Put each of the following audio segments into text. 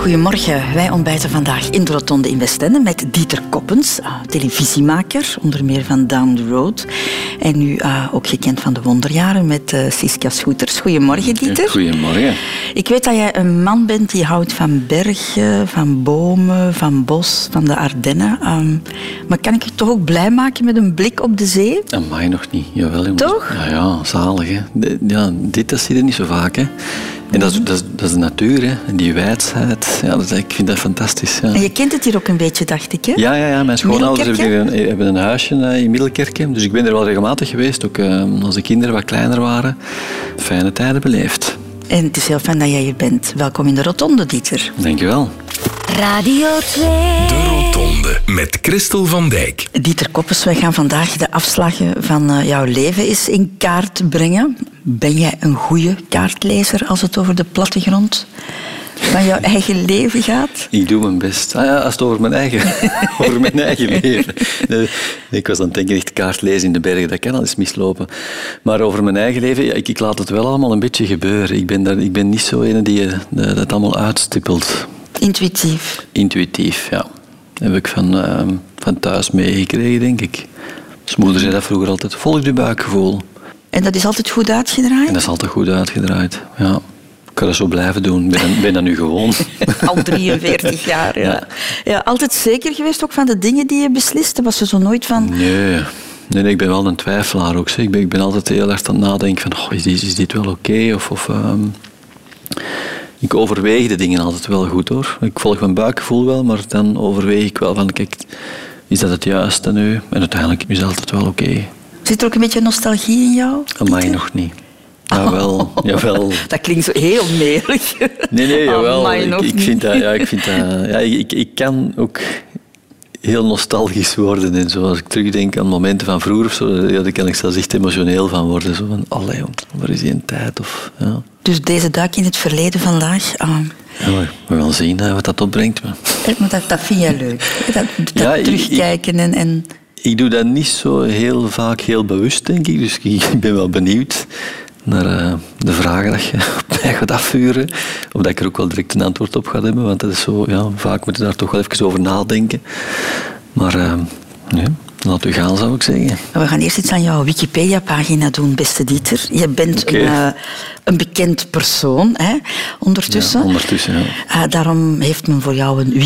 Goedemorgen, wij ontbijten vandaag in de Rotonde in Westende met Dieter Koppens, ah, televisiemaker, onder meer van Down the Road. En nu ah, ook gekend van de Wonderjaren met uh, Siska Schoeters. Goedemorgen, Dieter. Goedemorgen. Ik weet dat jij een man bent die houdt van bergen, van bomen, van bos, van de Ardennen. Ehm, maar kan ik je toch ook blij maken met een blik op de zee? Amai, nog niet. Jawel, jongens. Toch? Ja, ja zalig. Hè. Ja, dit dat zie je niet zo vaak. Hè. En dat is, dat, is, dat is de natuur, hè. En die wijsheid. Ja, dat is, ik vind dat fantastisch. Ja. En je kent het hier ook een beetje, dacht ik, hè? Ja, ja, ja, mijn schoonouders hebben een, hebben een huisje eh, in Middelkerke. Dus ik ben er wel regelmatig geweest, ook eh, als de kinderen wat kleiner waren. Fijne tijden beleefd. En het is heel fijn dat jij hier bent. Welkom in de Rotonde, Dieter. Dankjewel. Radio 2. De Rotonde met Christel van Dijk. Dieter Koppes, wij gaan vandaag de afslagen van eh, jouw leven eens in kaart brengen. Ben jij een goede kaartlezer als het over de plattegrond van jouw eigen leven gaat? Ik doe mijn best. Ah ja, als het over mijn eigen, over mijn eigen leven. Nee, ik was aan het denken, echt kaart lezen in de bergen, dat kan al eens mislopen. Maar over mijn eigen leven, ja, ik, ik laat het wel allemaal een beetje gebeuren. Ik ben, daar, ik ben niet zo ene die eh, dat allemaal uitstippelt. Intuïtief. Intuïtief, ja. Dat heb ik van, ehm, van thuis meegekregen, denk ik. Mijn moeder zei dat vroeger altijd, volg je buikgevoel. En dat is altijd goed uitgedraaid? En dat is altijd goed uitgedraaid, ja. Ik kan dat zo blijven doen. Ik ben, ben dat nu gewoon. Al 43 jaar, ja. Ja. ja. Altijd zeker geweest ook van de dingen die je besliste? Was er zo nooit van... Nee. Nee, nee, ik ben wel een twijfelaar ook. zeg. Ik ben, ik ben altijd heel erg aan het nadenken van, oh, is, dit, is dit wel oké? Of, of ehm, ik overweeg de dingen altijd wel goed hoor. Ik volg mijn buikgevoel wel, maar dan overweeg ik wel van, kijk, is dat het juiste nu? En uiteindelijk is het altijd wel oké. Zit er ook een beetje nostalgie in jou? Amai, nog niet. Jawel, jawel. Dat klinkt zo heel merig. Nee, nee, jawel. Amai, ik, ik vind dat, ja, ik, vind dat, ja, ik, ik kan ook heel nostalgisch worden. En zo, als ik terugdenk aan momenten van vroeger, of zo, ja, daar kan ik zelfs echt emotioneel van worden. Zo van, allee, jong, waar is die een tijd? Of, ja. Dus deze duik in het verleden vandaag... ah, Ja, we gaan zien hè, wat dat opbrengt. Maar eh, maar dat, dat vind jij leuk. Dat, dat Ja, ik- terugkijken en... en ik doe dat niet zo heel vaak heel bewust, denk ik. Dus ik ben wel benieuwd naar eh, de vragen dat je op mij gaat afvuren. Of dat ik er ook wel direct een antwoord op ga hebben. Want dat is zo, ja, vaak moet je daar toch wel even over nadenken. Maar eh, nee, laat u gaan, zou ik zeggen. we gaan eerst iets aan jouw Wikipedia-pagina doen, beste Dieter. Je bent een, eh, een bekend persoon, hè, ondertussen. Ja, ondertussen, ja. Daarom heeft men voor jou een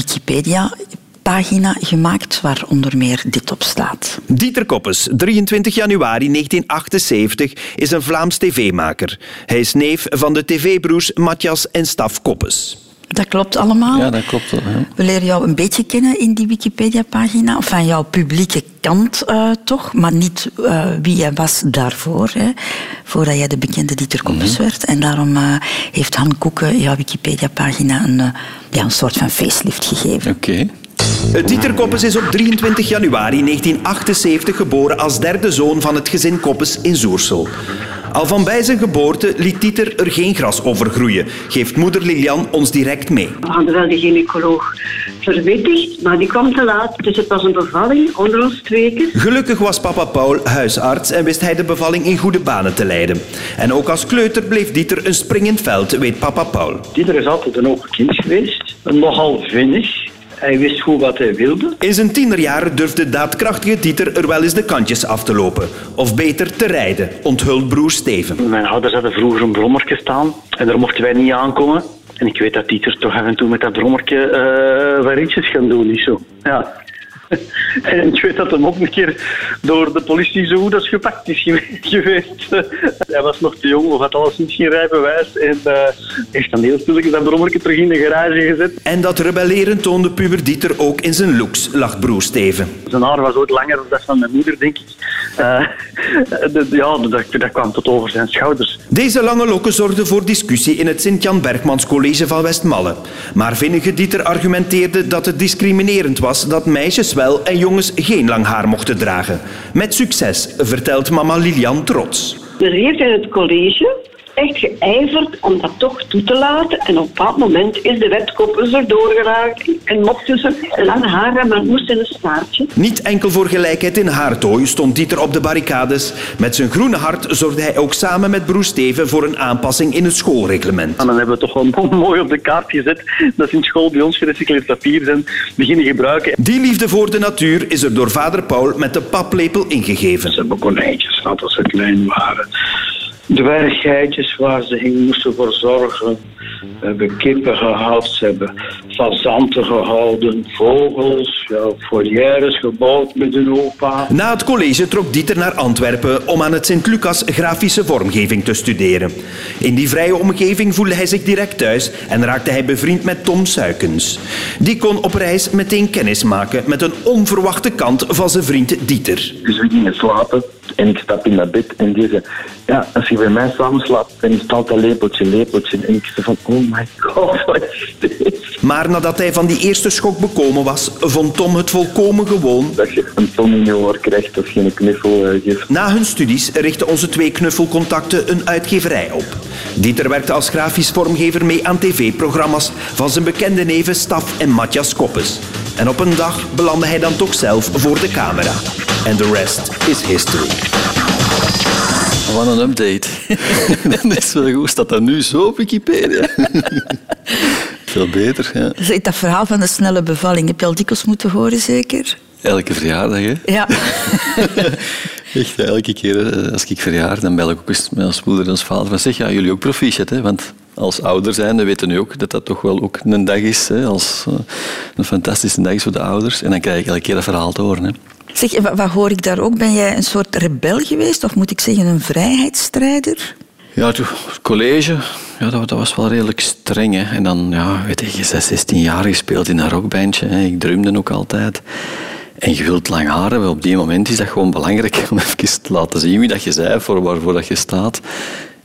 Wikipedia-pagina gemaakt waar onder meer dit op staat. Dieter Koppes, 23 januari 1978, is een Vlaams tv-maker. Hij is neef van de tv-broers Matthias en Staf Koppes. Dat klopt allemaal. Ja, dat klopt wel. Ja. We leren jou een beetje kennen in die Wikipedia-pagina. Of van jouw publieke kant eh, toch, maar niet eh, wie jij was daarvoor. Hè, voordat jij de bekende Dieter Koppes werd. En daarom eh, heeft Han Koeken jouw Wikipedia-pagina een, ja, een soort van facelift gegeven. Oké. Dieter Koppes is op 23 januari 1978 geboren als derde zoon van het gezin Koppes in Zoersel. Al van bij zijn geboorte liet Dieter er geen gras over groeien, geeft moeder Lilian ons direct mee. We hadden wel de gynaecoloog verwittigd, maar die kwam te laat. Dus het was een bevalling onder ons tweeën. Gelukkig was papa Paul huisarts en wist hij de bevalling in goede banen te leiden. En ook als kleuter bleef Dieter een springend veld, weet papa Paul. Dieter is altijd een open kind geweest. Nogal vinnig. Hij wist goed wat hij wilde. In zijn tienerjaren durfde daadkrachtige Dieter er wel eens de kantjes af te lopen. Of beter te rijden, onthult broer Steven. Mijn ouders hadden vroeger een brommertje staan. En daar mochten wij niet aankomen. En ik weet dat Dieter toch af en toe met dat brommertje eh wat ritjes gaan doen. Niet zo. Ja. En ik weet dat hem ook een keer door de politie zo goed als gepakt is gewe- geweest. Hij was nog te jong of had alles niet geen rijbewijs. En eh heeft dan heel stilletjes dat brommertje terug in de garage gezet. En dat rebelleren toonde puber Dieter ook in zijn looks, lacht broer Steven. Zijn haar was ooit langer dan dat van mijn moeder, denk ik. Eh, de- ja, dat, dat kwam tot over zijn schouders. Deze lange lokken zorgden voor discussie in het Sint-Jan Bergmans College van Westmalle. Maar vinnige Dieter argumenteerde dat het discriminerend was dat meisjes wel en jongens geen lang haar mochten dragen. Met succes, vertelt mama Lilian trots. Die heeft in het college echt geijverd om dat toch toe te laten. En op een bepaald moment is de wet koppels erdoor geraakt. En mochten ze lange haar hebben, maar het moest in een staartje. Niet enkel voor gelijkheid in haartooi stond Dieter op de barricades. Met zijn groene hart zorgde hij ook samen met broer Steven voor een aanpassing in het schoolreglement. En dan hebben we toch wel mooi op de kaart gezet dat ze in school bij ons gerecycleerd papier zijn beginnen gebruiken. Die liefde voor de natuur is er door vader Paul met de paplepel ingegeven. Ze hebben konijntjes gehad als ze klein waren. Dwerggeitjes waar ze ging moesten voor zorgen. We hebben kippen gehad, ze hebben fazanten gehouden, vogels, ja, foyeres gebouwd met een opa. Na het college trok Dieter naar Antwerpen om aan het Sint-Lucas grafische vormgeving te studeren. In die vrije omgeving voelde hij zich direct thuis en raakte hij bevriend met Tom Suikens. Die kon op reis meteen kennis maken met een onverwachte kant van zijn vriend Dieter. Dus we gingen slapen en ik stap in dat bed en die zei, ja, als je bij mij samen slaapt, dan is het altijd lepeltje, lepeltje. En ik zei van, oh my god, wat is dit? Maar nadat hij van die eerste schok bekomen was, vond Tom het volkomen gewoon. Dat je een ton in je oor krijgt of je een knuffel eh, geeft. Na hun studies richtten onze twee knuffelcontacten een uitgeverij op. Dieter werkte als grafisch vormgever mee aan tv-programma's van zijn bekende neven Staf en Matthias Koppes. En op een dag belandde hij dan toch zelf voor de camera. En de rest is history. Wat een update. dat is wel goed. Staat dat nu zo op Wikipedia? Veel beter, ja. Dat verhaal van de snelle bevalling heb je al dikwijls moeten horen, zeker? Elke verjaardag, hè. Ja. Echt, elke keer als ik verjaar, dan bel ik ook eens met ons moeder en ons vader van zeg, ja, jullie ook proficiat, hè? Want als ouder zijn, dan weten nu ook dat dat toch wel ook een dag is, hè? Als, eh, een fantastische dag is voor de ouders. En dan krijg ik elke keer dat verhaal te horen, hè. Zeg, wat, hoor ik daar ook? Ben jij een soort rebel geweest? Of moet ik zeggen een vrijheidsstrijder? Ja, het college, ja, dat, dat was wel redelijk streng. En dan, ja, weet je, je bent 16 jaar gespeeld in een rockbandje. Hè. Ik drumde ook altijd. En je wilt lang haar hebben. Op die moment is dat gewoon belangrijk om even te laten zien wie dat je bent, voor waarvoor dat je staat.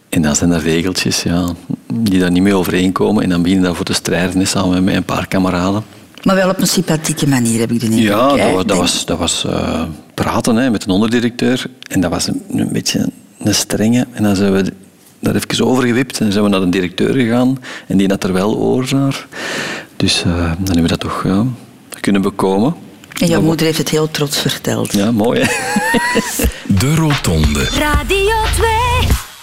En dan zijn er regeltjes ja, die daar niet mee overeenkomen. En dan begin je daarvoor te strijden samen met een paar kameraden. Maar wel op een sympathieke manier, heb ik de indruk. Ja, dat was, dat was, dat was eh, praten hè, met een onderdirecteur. En dat was een, een beetje een strenge. En dan zijn we daar even overgewipt en zijn we naar de directeur gegaan. En die had er wel oor naar. Dus eh, dan hebben we dat toch kunnen bekomen. En jouw moeder heeft het heel trots verteld. Ja, mooi hè. De Rotonde. Radio 2.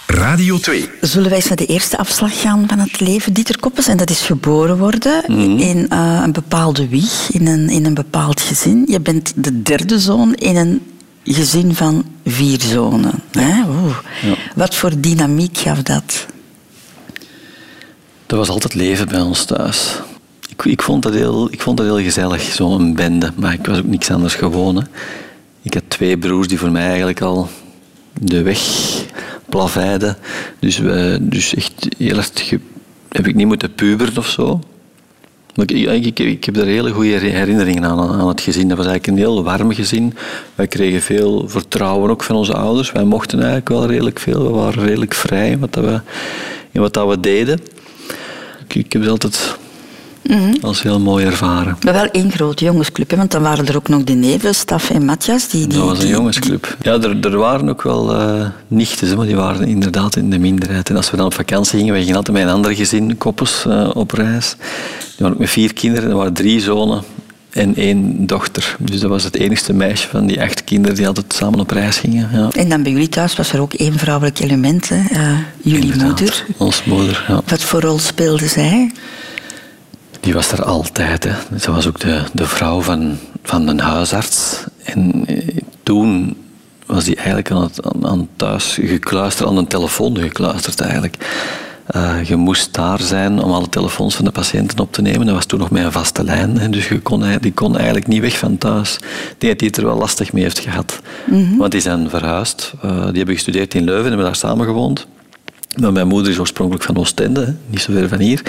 Radio 2. Zullen wij eens naar de eerste afslag gaan van het leven Dieter Koppes? En dat is geboren worden Mhm. in eh, een bepaalde wieg, in een, in een bepaald gezin. Je bent de derde zoon in een gezin van vier zonen. Hè? Oeh. Wat voor dynamiek gaf dat? Dat was altijd leven bij ons thuis. Ik, ik, vond, dat heel, ik vond dat heel gezellig, zo'n bende. Maar ik was ook niks anders gewoon. Hè. Ik had twee broers die voor mij eigenlijk al de weg plaveiden. Dus, we, dus echt heel erg heb ik niet moeten puberen of zo. Maar ik, ik, heb daar hele goede herinneringen aan, aan het gezin. Dat was eigenlijk een heel warm gezin. Wij kregen veel vertrouwen ook van onze ouders. Wij mochten eigenlijk wel redelijk veel. We waren redelijk vrij in wat, dat we, wat dat we deden. Ik, ik heb altijd als heel mooi ervaren. Maar wel één grote jongensclub, hè? want dan waren er ook nog de neven, Staf en Matthias. Die, die, Dat was een jongensclub. Ja, er, er waren ook wel eh nichten, maar die waren inderdaad in de minderheid. En als we dan op vakantie gingen, wij gingen altijd met een ander gezin, koppels, eh, op reis. Die waren ook met vier kinderen, er waren drie zonen en één dochter. Dus dat was het enigste meisje van die acht kinderen die altijd samen op reis gingen. Ja. En dan bij jullie thuis was er ook één vrouwelijk element, hè? Eh, jullie Inderdaad, moeder. Ons moeder, ja. Wat voor rol speelde zij? Die was er altijd. Hè. Ze was ook de, de vrouw van, van een huisarts. En eh, toen was die eigenlijk aan, het, aan, aan thuis gekluisterd, aan een telefoon gekluisterd eigenlijk. Eh, je moest daar zijn om alle telefoons van de patiënten op te nemen. Dat was toen nog met een vaste lijn. Hè. Dus je kon, die kon eigenlijk niet weg van thuis. Ik denk dat die het er wel lastig mee heeft gehad. Want die zijn verhuisd. Eh, die hebben gestudeerd in Leuven en hebben daar samen gewoond. Maar mijn moeder is oorspronkelijk van Oostende, hè, niet zo ver van hier.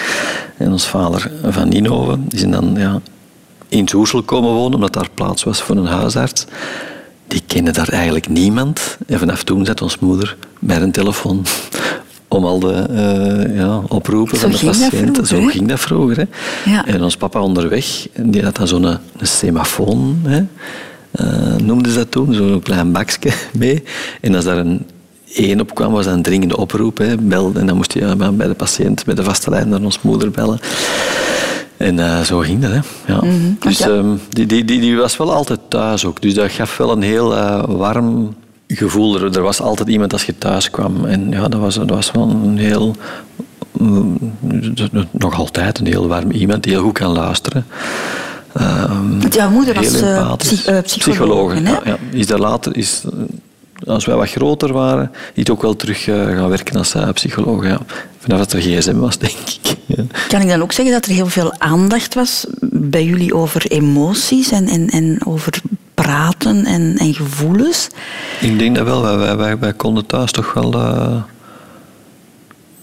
En ons vader van Ninove. Die zijn dan ja, in Zoersel komen wonen, omdat daar plaats was voor een huisarts. Die kende daar eigenlijk niemand. En vanaf toen zat ons moeder met een telefoon om al de eh, ja, oproepen Zo van de patiënten. Zo ging dat vroeger. Hè. Ja. En ons papa onderweg, die had dan zo'n een semafoon, hè. Eh, noemden ze dat toen, zo'n klein bakje mee. En als daar een, één opkwam, was een dringende oproep. Hè, bel, en dan moest je ja, bij de patiënt, bij de vaste lijn naar ons moeder bellen. En eh, zo ging dat. Hè. Ja. Dus ja. ehm, die, die, die, die was wel altijd thuis ook. Dus dat gaf wel een heel eh, warm gevoel. Er, er was altijd iemand als je thuis kwam. En ja, dat was, dat was wel een heel... mm, nog altijd een heel warm iemand die heel goed kan luisteren. Want jouw moeder was eh, psych- psychologe, hè? ja, ja. Is daar later, is, als wij wat groter waren, is ook wel terug eh, gaan werken als uh, psycholoog. Ja. Vanaf dat er gsm was, denk ik. Ja. Kan ik dan ook zeggen dat er heel veel aandacht was bij jullie over emoties en, en, en over praten en, en gevoelens? Ik denk dat wel. Wij, wij, wij, konden thuis toch wel eh,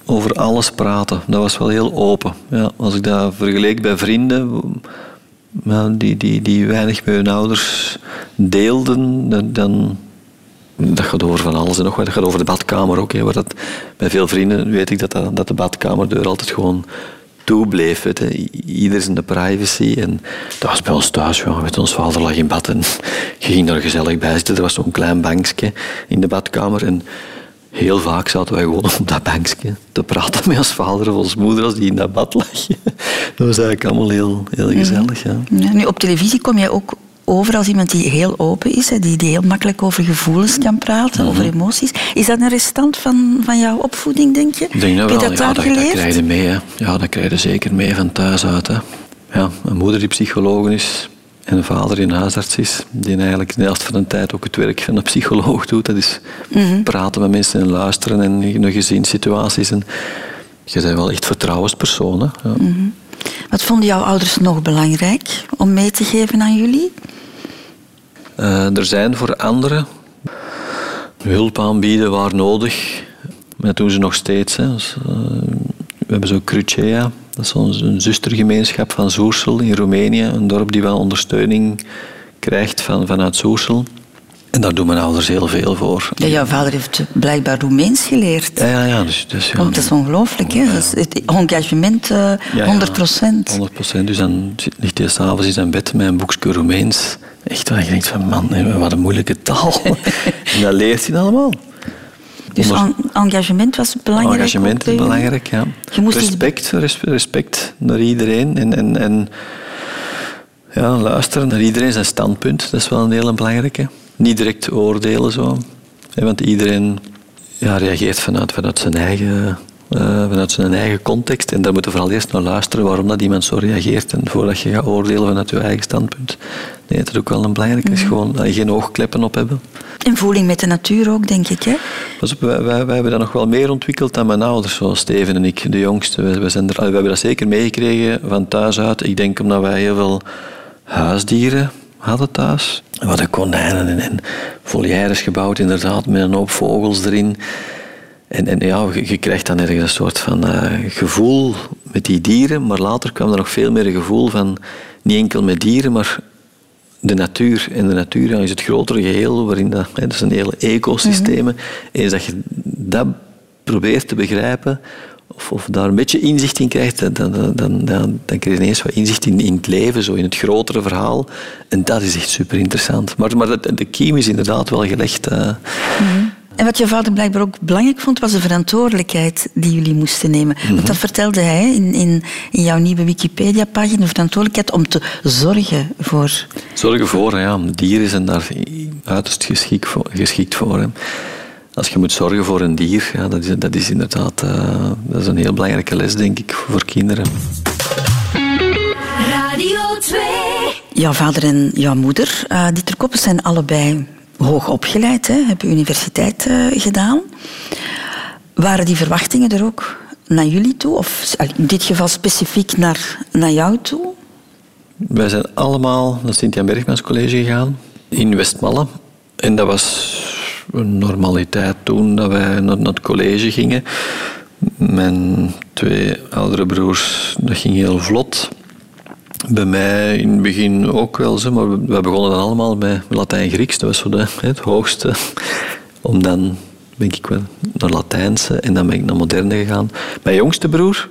over alles praten. Dat was wel heel open. Ja, als ik dat vergeleek bij vrienden die, die, die weinig met hun ouders deelden, dan dat gaat over van alles en nog wat. Dat gaat over de badkamer ook. Hè, waar dat, bij veel vrienden weet ik dat, dat, dat de badkamerdeur altijd gewoon toe bleef. Weet, hè. I- Ieder zijn de privacy. En dat was bij ons thuis. Ja, weet, ons vader lag in bad en je ging er gezellig bij zitten. Er was zo'n klein bankje in de badkamer. En heel vaak zaten wij gewoon op dat bankje te praten met ons vader of ons moeder als die in dat bad lag. Dat was eigenlijk allemaal heel, heel gezellig. Ja. Ja, nu, op televisie kom jij ook over als iemand die heel open is, die, die heel makkelijk over gevoelens kan praten, Mhm. over emoties. Is dat een restant van, van jouw opvoeding, denk je? Ik denk dat wel. je dat ja, dat, krijg je mee. Hè. Ja, dat krijg je zeker mee van thuis uit. Hè. Ja, een moeder die psycholoog is en een vader die een huisarts is, die eigenlijk de helft van de tijd ook het werk van een psycholoog doet. Dat is Mhm. praten met mensen en luisteren en in gezinssituaties. En je bent wel echt vertrouwenspersoon. Hè. Ja. Mhm. Wat vonden jouw ouders nog belangrijk om mee te geven aan jullie? Eh, er zijn voor anderen hulp aanbieden waar nodig. Dat doen ze nog steeds. Hè. Dus, eh, we hebben zo Crucea, dat is onze- een zustergemeenschap van Soersel in Roemenië. Een dorp die wel ondersteuning krijgt van, vanuit Soersel. En daar doen mijn ouders heel veel voor. Ja, jouw vader heeft blijkbaar Roemeens geleerd. Ja, ja, ja. Dus, dus, ja, dat is ongelooflijk, hè? Dat is het engagement eh, Ja, ja, 100 procent. 100 procent. Dus dan zit- ligt hij s'avonds in zijn bed met een boekje Roemeens. Echt waar je denkt van, man, wat een moeilijke taal. en dat leert hij allemaal. Dus en- engagement was belangrijk. Engagement is jullie? belangrijk, ja. Je respect, res- respect naar iedereen en, en, en ja, luisteren naar iedereen zijn standpunt. Dat is wel een hele belangrijke. Niet direct oordelen zo. Want iedereen ja, reageert vanuit, vanuit, zijn eigen, eh, vanuit zijn eigen context. En daar moet je vooral eerst naar luisteren waarom dat iemand zo reageert. En voordat je gaat oordelen vanuit je eigen standpunt. Nee, dat is ook wel een belangrijke. is gewoon eh, geen oogkleppen op hebben. En voeling met de natuur ook, denk ik, hè? Wij, wij, wij hebben dat nog wel meer ontwikkeld dan mijn ouders, zoals Steven en ik, de jongste. We, we, zijn er, we hebben dat zeker meegekregen van thuis uit. Ik denk omdat wij heel veel huisdieren hadden thuis. We hadden konijnen en, en volières gebouwd, inderdaad, met een hoop vogels erin. En, en ja, je, je krijgt dan ergens een soort van eh, gevoel met die dieren, maar later kwam er nog veel meer een gevoel van, niet enkel met dieren, maar de natuur. En de natuur ja, is het grotere geheel, waarin dat, hè, dat zijn hele ecosystemen. Eens dat je dat probeert te begrijpen, of, of daar een beetje inzicht in krijgt, dan, dan, dan, dan, dan krijg je ineens wat inzicht in, in het leven, zo in het grotere verhaal. En dat is echt super interessant. Maar, maar de, de kiem is inderdaad wel gelegd. eh, En wat je vader blijkbaar ook belangrijk vond, was de verantwoordelijkheid die jullie moesten nemen. Mhm. Want dat vertelde hij in, in, in jouw nieuwe Wikipedia-pagina, de verantwoordelijkheid om te zorgen voor... Zorgen voor, ja, dieren zijn daar uiterst geschikt voor. Geschikt voor hè. Als je moet zorgen voor een dier, ja, dat, is, dat is inderdaad eh, dat is een heel belangrijke les, denk ik, voor kinderen. Radio 2. Jouw vader en jouw moeder, eh Dieter Koppes, zijn allebei hoog opgeleid, hè, hebben universiteit eh, gedaan. Waren die verwachtingen er ook naar jullie toe? Of in dit geval specifiek naar, naar jou toe? Wij zijn allemaal naar Sint-Jan Bergmans College gegaan in Westmalle. En dat was een normaliteit toen dat wij naar het college gingen. Mijn twee oudere broers, dat ging heel vlot. Bij mij in het begin ook wel, zo, maar we begonnen dan allemaal met Latijn-Grieks. Dat was zo de, het hoogste. Om dan, denk ik wel, naar Latijnse en dan ben ik naar moderne gegaan. Mijn jongste broer,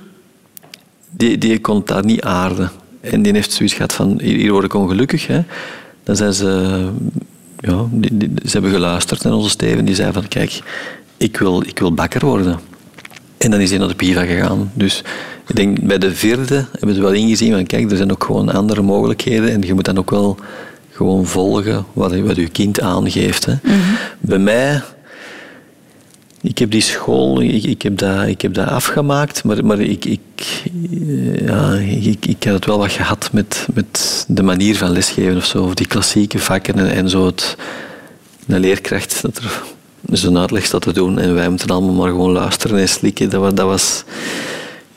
die, die kon daar niet aarden. En die heeft zoiets gehad van, hier, hier word ik ongelukkig. Hè. Dan zijn ze, ja, die- ze hebben geluisterd naar onze Steven. Die zei van, kijk, ik wil, ik wil bakker worden. En dan is hij naar de PIVA gegaan. Dus ik denk bij de vierde hebben ze wel ingezien van kijk, er zijn ook gewoon andere mogelijkheden en je moet dan ook wel gewoon volgen wat, wat je kind aangeeft. Hè. Bij mij, ik heb die school, ik, ik, heb, dat, ik heb dat afgemaakt, maar, maar ik, ik, ja, ik, ik had het wel wat gehad met, met de manier van lesgeven of zo, of die klassieke vakken en, en zo het, een leerkracht dat er zo'n uitleg staat te doen en wij moeten allemaal maar gewoon luisteren en slikken. Dat was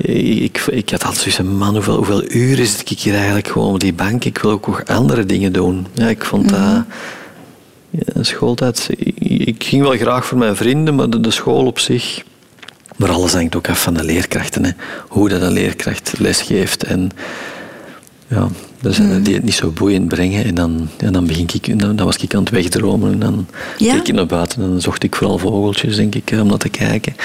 ik, ik had altijd zoiets man, hoeveel, hoeveel uren zit ik hier eigenlijk gewoon op die bank? Ik wil ook nog andere dingen doen. Ja, ik vond dat... Ja, schooltijd... Ik, ik ging wel graag voor mijn vrienden, maar de, de school op zich... Maar alles hangt ook af van de leerkrachten. Hè. Hoe dat een leerkracht lesgeeft. En ja, er die het niet zo boeiend brengen. En dan, ja, dan, begin ik, dan, dan was ik aan het wegdromen. En dan Ja? keek ik naar buiten en dan zocht ik vooral vogeltjes, denk ik, om naar te kijken.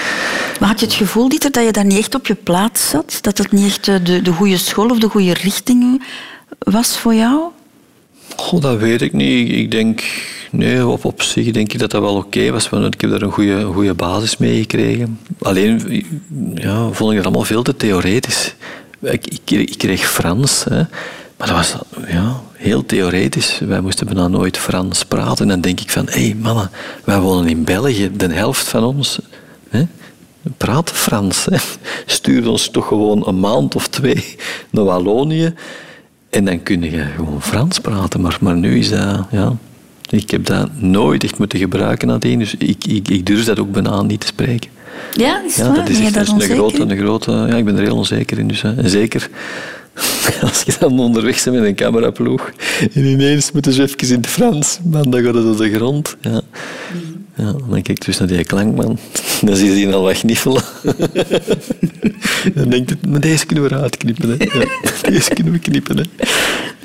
Maar had je het gevoel, Dieter, dat je daar niet echt op je plaats zat? Dat het niet echt eh, de, de goede school of de goede richting was voor jou? Goh, dat weet ik niet. Ik denk, nee, op, op zich denk ik dat dat wel oké was. Want ik heb daar een goede, goede basis mee gekregen. Alleen ja, vond ik het allemaal veel te theoretisch. Ik, ik, kreeg Frans, hè, maar dat was ja, heel theoretisch. Wij moesten bijna nooit Frans praten. En dan denk ik van, hé hey, mannen, wij wonen in België. De helft van ons hè, praat Frans. Hè. Stuur ons toch gewoon een maand of twee naar Wallonië. En dan kun je gewoon Frans praten. Maar, maar nu is dat... Ja, ik heb dat nooit echt moeten gebruiken nadien. Dus ik, ik, ik durf dat ook bijna niet te spreken. Ja, is dat is je echt een onzeker grote, een grote... Ja, ik ben er heel onzeker in. Dus, hè. En zeker als je dan onderweg bent met een cameraploeg en ineens moeten ze even in het Frans, man, dan gaat het op de grond. Ja. Ja, dan kijk ik dus naar die klankman. Dan zie je die al wat gniffelen. dan denkt het, maar deze kunnen we eruit knippen. Hè. Ja, deze kunnen we knippen. Hè.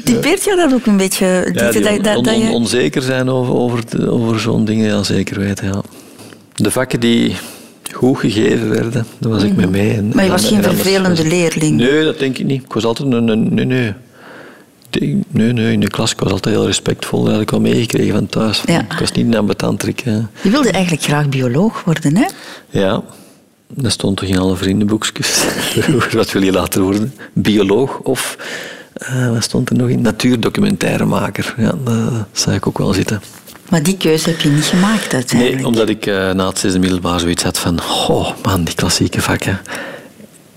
Typeert jou dat ook een beetje? Ja, die dat, on- dat, on- dat je... onzeker zijn over, over, over zo'n dingen, ja, zeker weten. Ja. De vakken die goed gegeven werden, daar was ik mee mee. En, Mhm. Maar je was en- geen en vervelende was- leerling. Nee, dat denk ik niet. Ik was altijd een... een nee, nee. Nee, nee, in de klas ik was altijd heel respectvol. Dat had ik al meegekregen van thuis. Ja. Ik was niet een ambetantrik. hè. Je wilde eigenlijk graag bioloog worden, hè? Ja, dat stond toch in alle vriendenboekjes. Wat wil je later worden? Bioloog of... eh, wat stond er nog in? Natuurdocumentairemaker. Ja, dat zou ik ook wel zitten. Maar die keuze heb je niet gemaakt uiteindelijk. Nee, omdat ik eh, na het zesde middelbaar zoiets had van... Oh man, die klassieke vakken.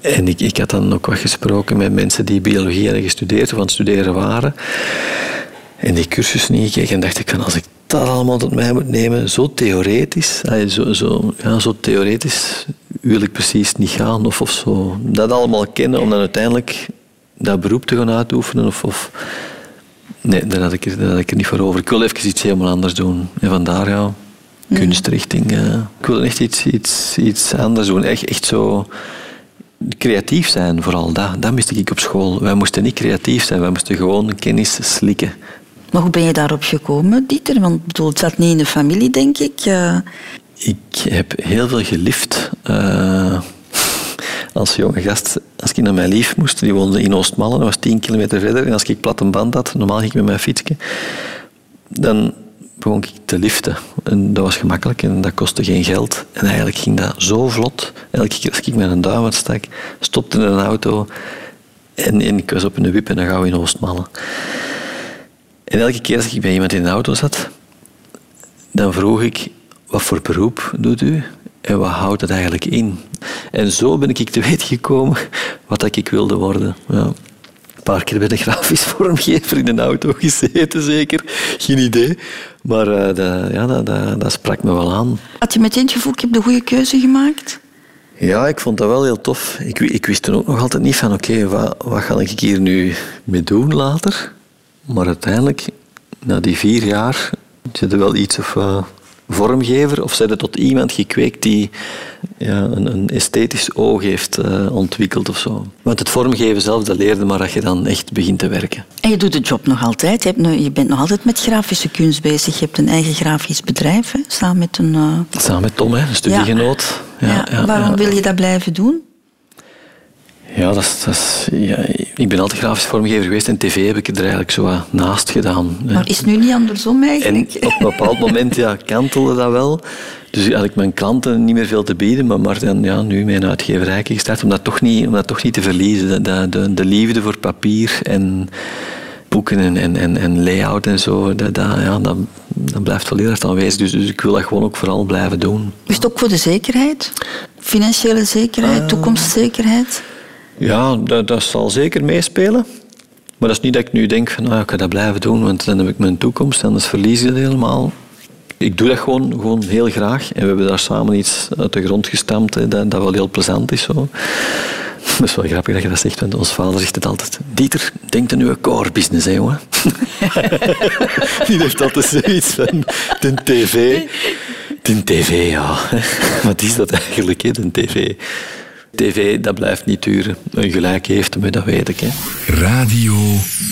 En ik, ik had dan ook wat gesproken met mensen die biologie hadden gestudeerd of aan het studeren waren. En die cursus niet gekeken en dacht ik van... Als ik dat allemaal tot mij moet nemen, zo theoretisch... Zo, zo, ja, zo theoretisch wil ik precies niet gaan of, of zo. Dat allemaal kennen om dan uiteindelijk dat beroep te gaan uitoefenen of... of Nee, daar had, ik, er- daar had ik er niet voor over. Ik wil even iets helemaal anders doen. En vandaar, ja, kunstrichting. eh. Ik wil echt iets, iets, iets anders doen. Echt, echt zo creatief zijn, vooral. Dat, dat miste ik op school. Wij moesten niet creatief zijn, wij moesten gewoon kennis slikken. Maar hoe ben je daarop gekomen, Dieter? Want bedoel, het zat niet in de familie, denk ik. Eh, Ik heb heel veel gelift. eh, als jonge gast, als ik naar mijn lief moest, die woonde in Oostmalle, dat was 10 kilometer verder. En als ik plat een band had, normaal ging ik met mijn fietsje, dan begon ik te liften. En dat was gemakkelijk en dat kostte geen geld. En eigenlijk ging dat zo vlot. Elke keer als ik met een duim uitstak, stopte in een auto en, en ik was op een wip en dan gaan we in Oostmalle. En elke keer als ik bij iemand in de auto zat, dan vroeg ik, wat voor beroep doet u? En wat houdt het eigenlijk in? En zo ben ik te weten gekomen wat dat ik wilde worden. Ja. Een paar keer bij de grafisch vormgever in een auto gezeten, zeker. Geen idee. Maar eh, dat, ja, dat, dat, dat sprak me wel aan. had je meteen het gevoel, ik heb de goede keuze gemaakt? Ja, ik vond dat wel heel tof. Ik, ik wist toen ook nog altijd niet van, oké, wat, wat ga ik hier nu mee doen later? Maar uiteindelijk, na die vier jaar, zit er wel iets of eh, vormgever of zijn tot iemand gekweekt die ja, een, een esthetisch oog heeft eh, ontwikkeld of zo. Want het vormgeven zelf, dat leerde maar dat je dan echt begint te werken. En je doet de job nog altijd. Je, hebt nu, je bent nog altijd met grafische kunst bezig. Je hebt een eigen grafisch bedrijf, hè, samen met een... eh, Samen met Tom, hè, een studiegenoot. ja, waarom ja. wil je dat blijven doen? Ja, dat is, dat is, ja, ik ben altijd grafisch vormgever geweest en tv heb ik er eigenlijk zo naast gedaan. Maar is het nu niet andersom En eigenlijk? op een bepaald moment ja, kantelde dat wel. Dus had ik mijn klanten niet meer veel te bieden, maar, maar dan, ja, nu mijn uitgeverij gestart om dat toch niet, om dat toch niet te verliezen. De, de, de, de liefde voor papier en boeken en, en, en, en layout en zo, dat, dat, ja, dat, dat blijft wel heel erg aanwezig. Dus, dus ik wil dat gewoon ook vooral blijven doen. Is het ook voor de zekerheid? Financiële zekerheid, toekomstzekerheid? Ja, dat, dat zal zeker meespelen. Maar dat is niet dat ik nu denk van nou, ik ga dat blijven doen, want dan heb ik mijn toekomst, anders verlies je het helemaal. Ik doe dat gewoon, gewoon heel graag. En we hebben daar samen iets uit de grond gestampt, dat, dat wel heel plezant is. Zo. Dat is wel grappig dat je dat zegt, want ons vader zegt het altijd. Dieter, denk aan uw core business, hè, jongen. Die heeft altijd zoiets van de tv. De tv, ja. Wat is dat eigenlijk, hè, de tv? TV, dat blijft niet duren. Een gelijk heeft hem, dat weet ik. Hè. Radio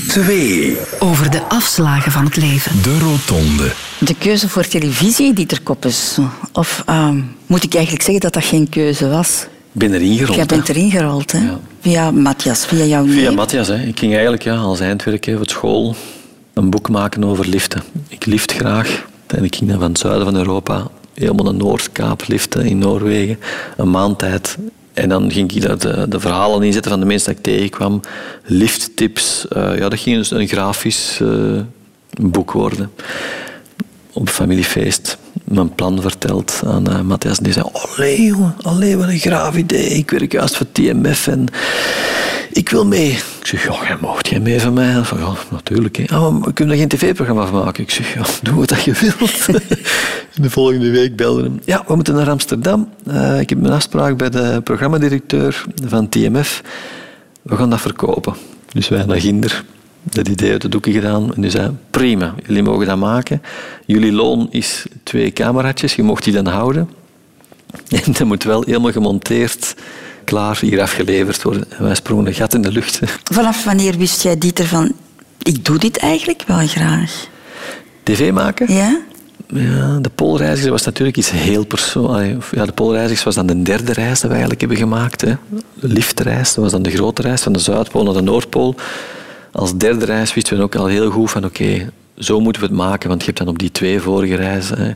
2. Over de afslagen van het leven. De Rotonde. De keuze voor televisie, Dieter Koppes. Of ehm, moet ik eigenlijk zeggen dat dat geen keuze was? Ik ben erin gerold. Jij bent hè. erin gerold, hè? Ja. Via Matthias, via jouw Via neef. Matthias. Hè. Ik ging eigenlijk ja, als eindwerk op school een boek maken over liften. Ik lift graag. En ik ging dan van het zuiden van Europa helemaal naar Noordkaap liften in Noorwegen. Een maand tijd. En dan ging ik daar de, verhalen inzetten van de mensen die ik tegenkwam. Lifttips. Eh, ja, dat ging dus een grafisch eh, boek worden. Op familiefeest mijn plan verteld aan eh, Matthias. En die zei, allee jongen, allee, wat een graaf idee. Ik werk juist voor TMF en ik wil mee. Ik zeg, ja, jij mocht jij mee van mij? Van, ja, natuurlijk. Hè. Ah, maar kunnen er geen tv-programma van maken. Ik zeg, ja, doe wat je wilt. de volgende week belde hem. Ja, we moeten naar Amsterdam. Eh, ik heb een afspraak bij de programmadirecteur van TMF. We gaan dat verkopen. Dus wij naar Ginder dat idee uit de doeken gedaan. En die zei, prima, jullie mogen dat maken. Jullie loon is twee cameraatjes, je mocht die dan houden. En dat moet wel helemaal gemonteerd, klaar, hier afgeleverd worden. En wij sprongen een gat in de lucht. Vanaf wanneer wist jij, Dieter, van... Ik doe dit eigenlijk wel graag. TV maken? Ja? Ja, de Poolreizigers was natuurlijk iets heel persoonlijks. Ja, de Poolreizigers was dan de derde reis dat we eigenlijk hebben gemaakt. Hè. De liftreis, dat was dan de grote reis van de Zuidpool naar de Noordpool. Als derde reis wisten we ook al heel goed van oké, zo moeten we het maken. Want je hebt dan op die twee vorige reizen hè,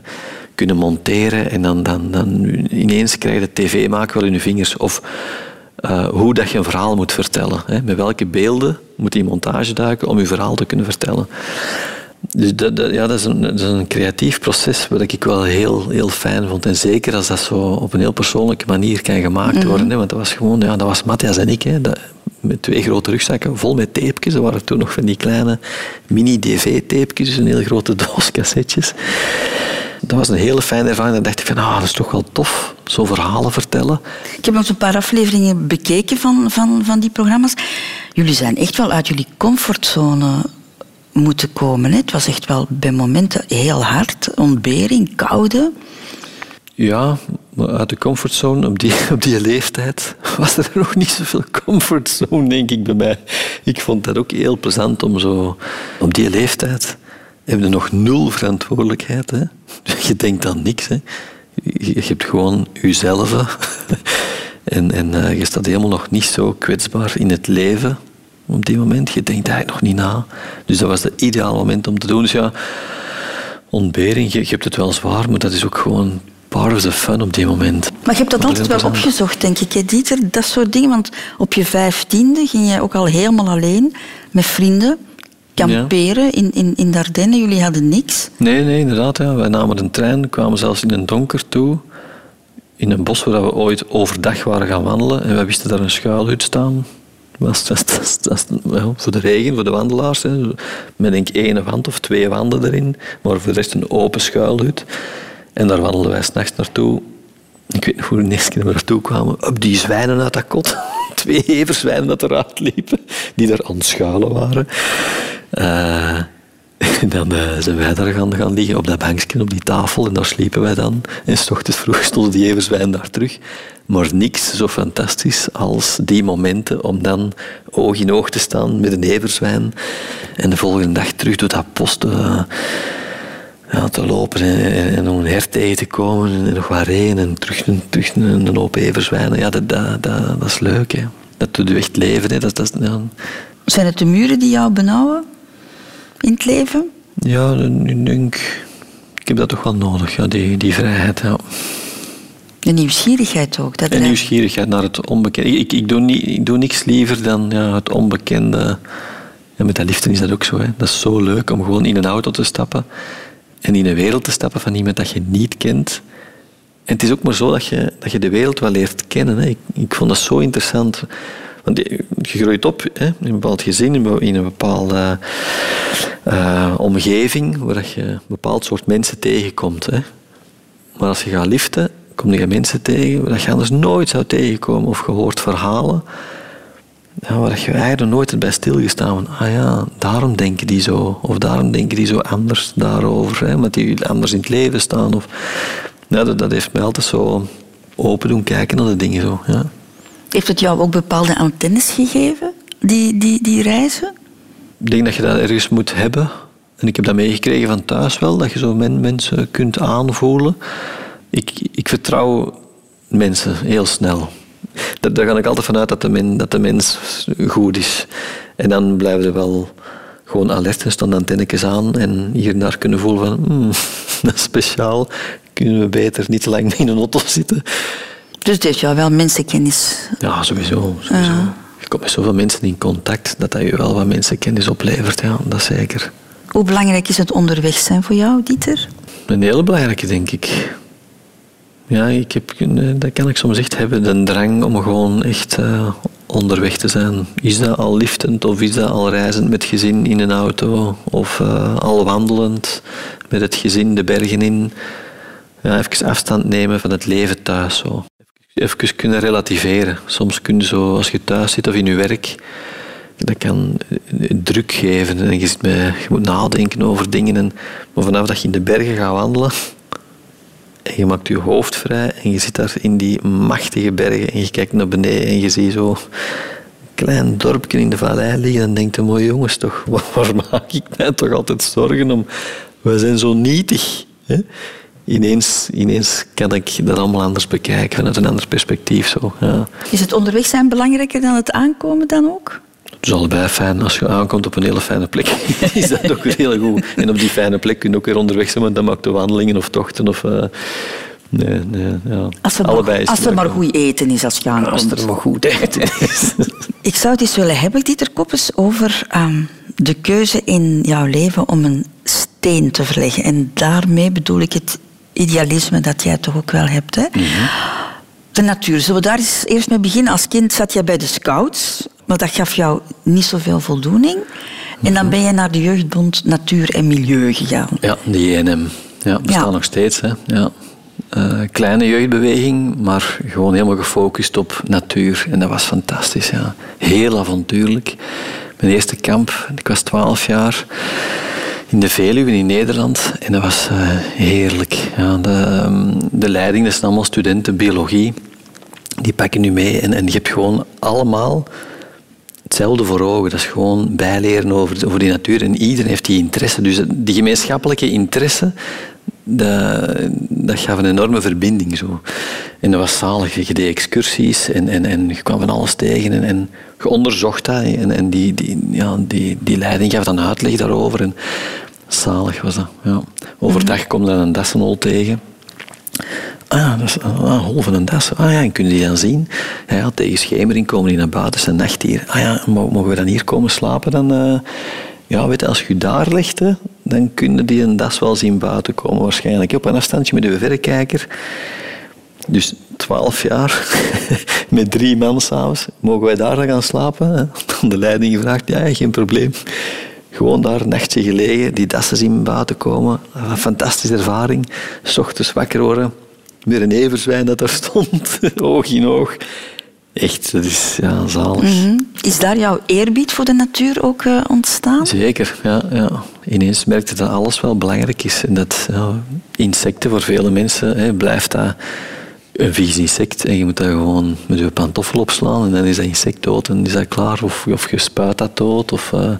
kunnen monteren en dan, dan, dan ineens krijg je de tv maken wel in je vingers. Of eh, hoe dat je een verhaal moet vertellen. Hè. Met welke beelden moet je in montage duiken om je verhaal te kunnen vertellen. Dus dat, dat- ja, dat, is een, dat is een creatief proces wat ik wel heel, heel fijn vond. En zeker als dat zo op een heel persoonlijke manier kan gemaakt worden. Hè, want dat was gewoon, ja, dat was Matthias en ik. Hè, dat, met twee grote rugzakken vol met tapejes. Er waren toen nog van die kleine mini-dv-tapejes, een heel grote doos cassettes. Dat was een hele fijne ervaring. Dan dacht ik van, ah, dat is toch wel tof, zo verhalen vertellen. Ik heb nog een paar afleveringen bekeken van, van, van die programma's. Jullie zijn echt wel uit jullie comfortzone moeten komen. Hè? Het was echt wel bij momenten heel hard. Ontbering, koude. Ja, uit de comfortzone op die, op die leeftijd was er nog niet zoveel comfortzone, denk ik, bij mij. Ik vond dat ook heel plezant om zo... Op die leeftijd heb je nog nul verantwoordelijkheid. Hè? Je denkt aan niks. Hè? Je, je hebt gewoon jezelf. En, en eh, je staat helemaal nog niet zo kwetsbaar in het leven op die moment. Je denkt eigenlijk nog niet na. Dus dat was het ideale moment om te doen. Dus ja, ontbering, je, je hebt het wel zwaar, maar dat is ook gewoon part of the fun op die moment. Maar je hebt dat altijd wel opgezocht, denk ik, hè, Dieter? Dat soort dingen. Want op je vijftiende ging je ook al helemaal alleen met vrienden kamperen in, in, in de Ardennen. Jullie hadden niks. Nee, nee, inderdaad. Ja. Wij namen een trein, kwamen zelfs in een donker toe. In een bos waar we ooit overdag waren gaan wandelen. En wij wisten daar een schuilhut staan. Was, dat, dat, voor de regen, voor de wandelaars. Hè. Met denk ik één wand of twee wanden erin. Maar voor de rest een open schuilhut. En daar wandelden wij s'nachts naartoe. Ik weet nog hoe we de eerste keer naartoe kwamen. Op die zwijnen uit dat kot. Twee everzwijnen dat eruit liepen. Die daar aan het schuilen waren. En dan eh, zijn wij daar gaan, liggen op dat bankje, op die tafel. En daar sliepen wij dan. En s ochtends vroeg stonden die everzwijn daar terug. Maar niks zo fantastisch als die momenten om dan oog in oog te staan met een everzwijn. En de volgende dag terug door dat post eh, te lopen en, nog een hert tegen te komen. En nog wat regen en terug, terug een, hoop everzwijnen. Ja, dat, dat, dat, is leuk. Hè. dat doet je echt leven. Hè. Dat, dat, ja, Zijn het de muren die jou benauwen in het leven? ja, ik denk... Ik heb dat toch wel nodig, ja, die, die vrijheid. Ja. De nieuwsgierigheid ook. Dat drijft- nieuwsgierigheid naar het onbekende. Ik, ik, doe, niet, ik doe niks liever dan ja, het onbekende. En met dat liefde is dat ook zo. Hè. Dat is zo leuk om gewoon in een auto te stappen en in een wereld te stappen van iemand dat je niet kent. En het is ook maar zo dat je, dat je de wereld wel leert kennen. Hè. Ik, ik vond dat zo interessant. Want je groeit op hè, in een bepaald gezin, in een- in een bepaalde eh, omgeving, waar je een bepaald soort mensen tegenkomt. Hè. Maar als je gaat liften, kom je mensen tegen waar je anders nooit zou tegenkomen. Of je hoort verhalen ja, waar je eigenlijk nooit hebt bij stilgestaan. Van, ah ja, daarom denken die zo. Of daarom denken die zo anders daarover. Hè, omdat die anders in het leven staan. Of, ja, dat, dat heeft mij altijd zo open doen kijken naar de dingen. Zo, ja. Heeft het jou ook bepaalde antennes gegeven, die, die, die reizen? Ik denk dat je dat ergens moet hebben. En ik heb dat meegekregen van thuis wel, dat je zo men, mensen kunt aanvoelen. Ik, ik vertrouw mensen heel snel. Daar, daar ga ik altijd vanuit dat de, men, dat de mens goed is. En dan blijven we wel gewoon alert en staan antennetjes aan en hier en daar kunnen voelen van hmm, dat is speciaal. Kunnen we beter niet te lang in een auto zitten? Dus het heeft jou wel mensenkennis. Ja, sowieso. sowieso. Je komt met zoveel mensen in contact dat dat je wel wat mensenkennis oplevert. Ja, dat zeker. Hoe belangrijk is het onderweg zijn voor jou, Dieter? Een hele belangrijke, denk ik. Ja, ik heb, eh, dat kan ik soms echt hebben, de drang om gewoon echt eh, onderweg te zijn. Is dat al liftend of is dat al reizend met gezin in een auto? Of eh, al wandelend met het gezin de bergen in? Ja, even afstand nemen van het leven thuis. Zo. Even kunnen relativeren. Soms kun je zo, als je thuis zit of in je werk, dat kan druk geven. En je, zit met, je moet nadenken over dingen. En, maar vanaf dat je in de bergen gaat wandelen, en je maakt je hoofd vrij en je zit daar in die machtige bergen en je kijkt naar beneden en je ziet zo een klein dorpje in de vallei liggen en denkt, mooie jongens toch, waar, waar maak ik mij toch altijd zorgen om? We zijn zo nietig. Hè? Ineens, ineens kan ik dat allemaal anders bekijken, vanuit een ander perspectief. Zo, ja. Is het onderweg zijn belangrijker dan het aankomen dan ook? Het is allebei fijn. Als je aankomt op een hele fijne plek, is dat ook weer heel goed. En op die fijne plek kun je ook weer onderweg zijn, want dan maakt de wandelingen of tochten. Of, eh, nee, nee, ja. Als er, allebei maar, als er maar goed eten is als je aankomt. Als er maar goed eten is. Ik zou het eens willen hebben, Dieter Koppes, over ehm, de keuze in jouw leven om een steen te verleggen. En daarmee bedoel ik het idealisme dat jij toch ook wel hebt. Hè? De natuur. Zullen we daar eens eerst mee beginnen? Als kind zat jij bij de scouts, maar dat gaf jou niet zoveel voldoening. En dan ben je naar de Jeugdbond Natuur en Milieu gegaan. Ja, de JNM. Ja, bestaat Ja. nog steeds. Hè. Ja. Eh, kleine jeugdbeweging, maar gewoon helemaal gefocust op natuur. En dat was fantastisch. Ja. Heel avontuurlijk. Mijn eerste kamp, ik was 12 jaar, in de Veluwe in Nederland. En dat was eh, heerlijk. Ja, de, ehm, de leiding, dat zijn allemaal studenten biologie. Die pakken nu mee en, en je hebt gewoon allemaal hetzelfde voor ogen. Dat is gewoon bijleren over, over die natuur. En iedereen heeft die interesse. Dus die gemeenschappelijke interesse, dat, dat gaf een enorme verbinding. Zo. En dat was zalig. Je deed excursies en, en, en je kwam van alles tegen. En, en je onderzocht dat. En, en die, die, ja, die, die leiding gaf dan uitleg daarover. En zalig was dat. Ja. Overdag kom je dan een dassenhol tegen. Ah, dat is ah, een hol van een das. Ah ja, en kunnen die dan zien? Ja, ja, tegen schemering komen die naar buiten, zijn nachtdier. Ah ja, mo- mogen we dan hier komen slapen? Dan, eh, ja, weet je, als je daar ligt, hè, dan kunnen die een das wel zien buiten komen waarschijnlijk. Op een afstandje met de verrekijker. Dus twaalf jaar, met drie man s'avonds, mogen wij daar dan gaan slapen? de leiding gevraagd, ja, geen probleem. Gewoon daar een nachtje gelegen, die dassen zien buiten komen. Een fantastische ervaring. S ochtends wakker worden, weer een everzwijn dat daar stond, oog in oog. Echt, dat is ja, zalig. Mhm. Is daar jouw eerbied voor de natuur ook eh, ontstaan? Zeker, ja, ja. Ineens merkte dat alles wel belangrijk is. En dat ja, insecten voor vele mensen hè, blijft dat een vies insect. En je moet dat gewoon met je pantoffel opslaan en dan is dat insect dood en is dat klaar. Of, of je spuit dat dood. Of, eh,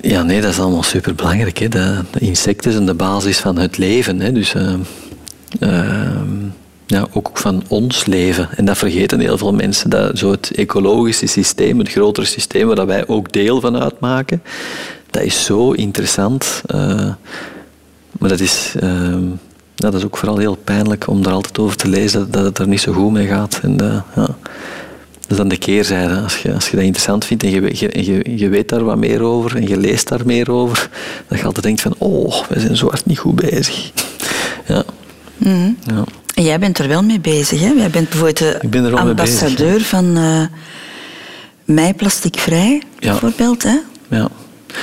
Ja, nee, dat is allemaal superbelangrijk. Hè. De, de insecten zijn de basis van het leven. Hè. Dus, ehm, ja, ook van ons leven. En dat vergeten heel veel mensen. Dat zo het ecologische systeem, het grotere systeem waar wij ook deel van uitmaken, dat is zo interessant. Uh, maar dat is, uh, dat is ook vooral heel pijnlijk om er altijd over te lezen dat, het er niet zo goed mee gaat. En, uh, ja. Dat is dan de keerzijde. Als je, als je dat interessant vindt en je, je, je, weet daar wat meer over en je leest daar meer over, dat je altijd denkt van, oh, we zijn zo hard niet goed bezig. ja. Mm ja. En jij bent er wel mee bezig, hè? Jij bent bijvoorbeeld de ambassadeur bezig, van uh, Mij Plasticvrij, ja. bijvoorbeeld, hè? Ja.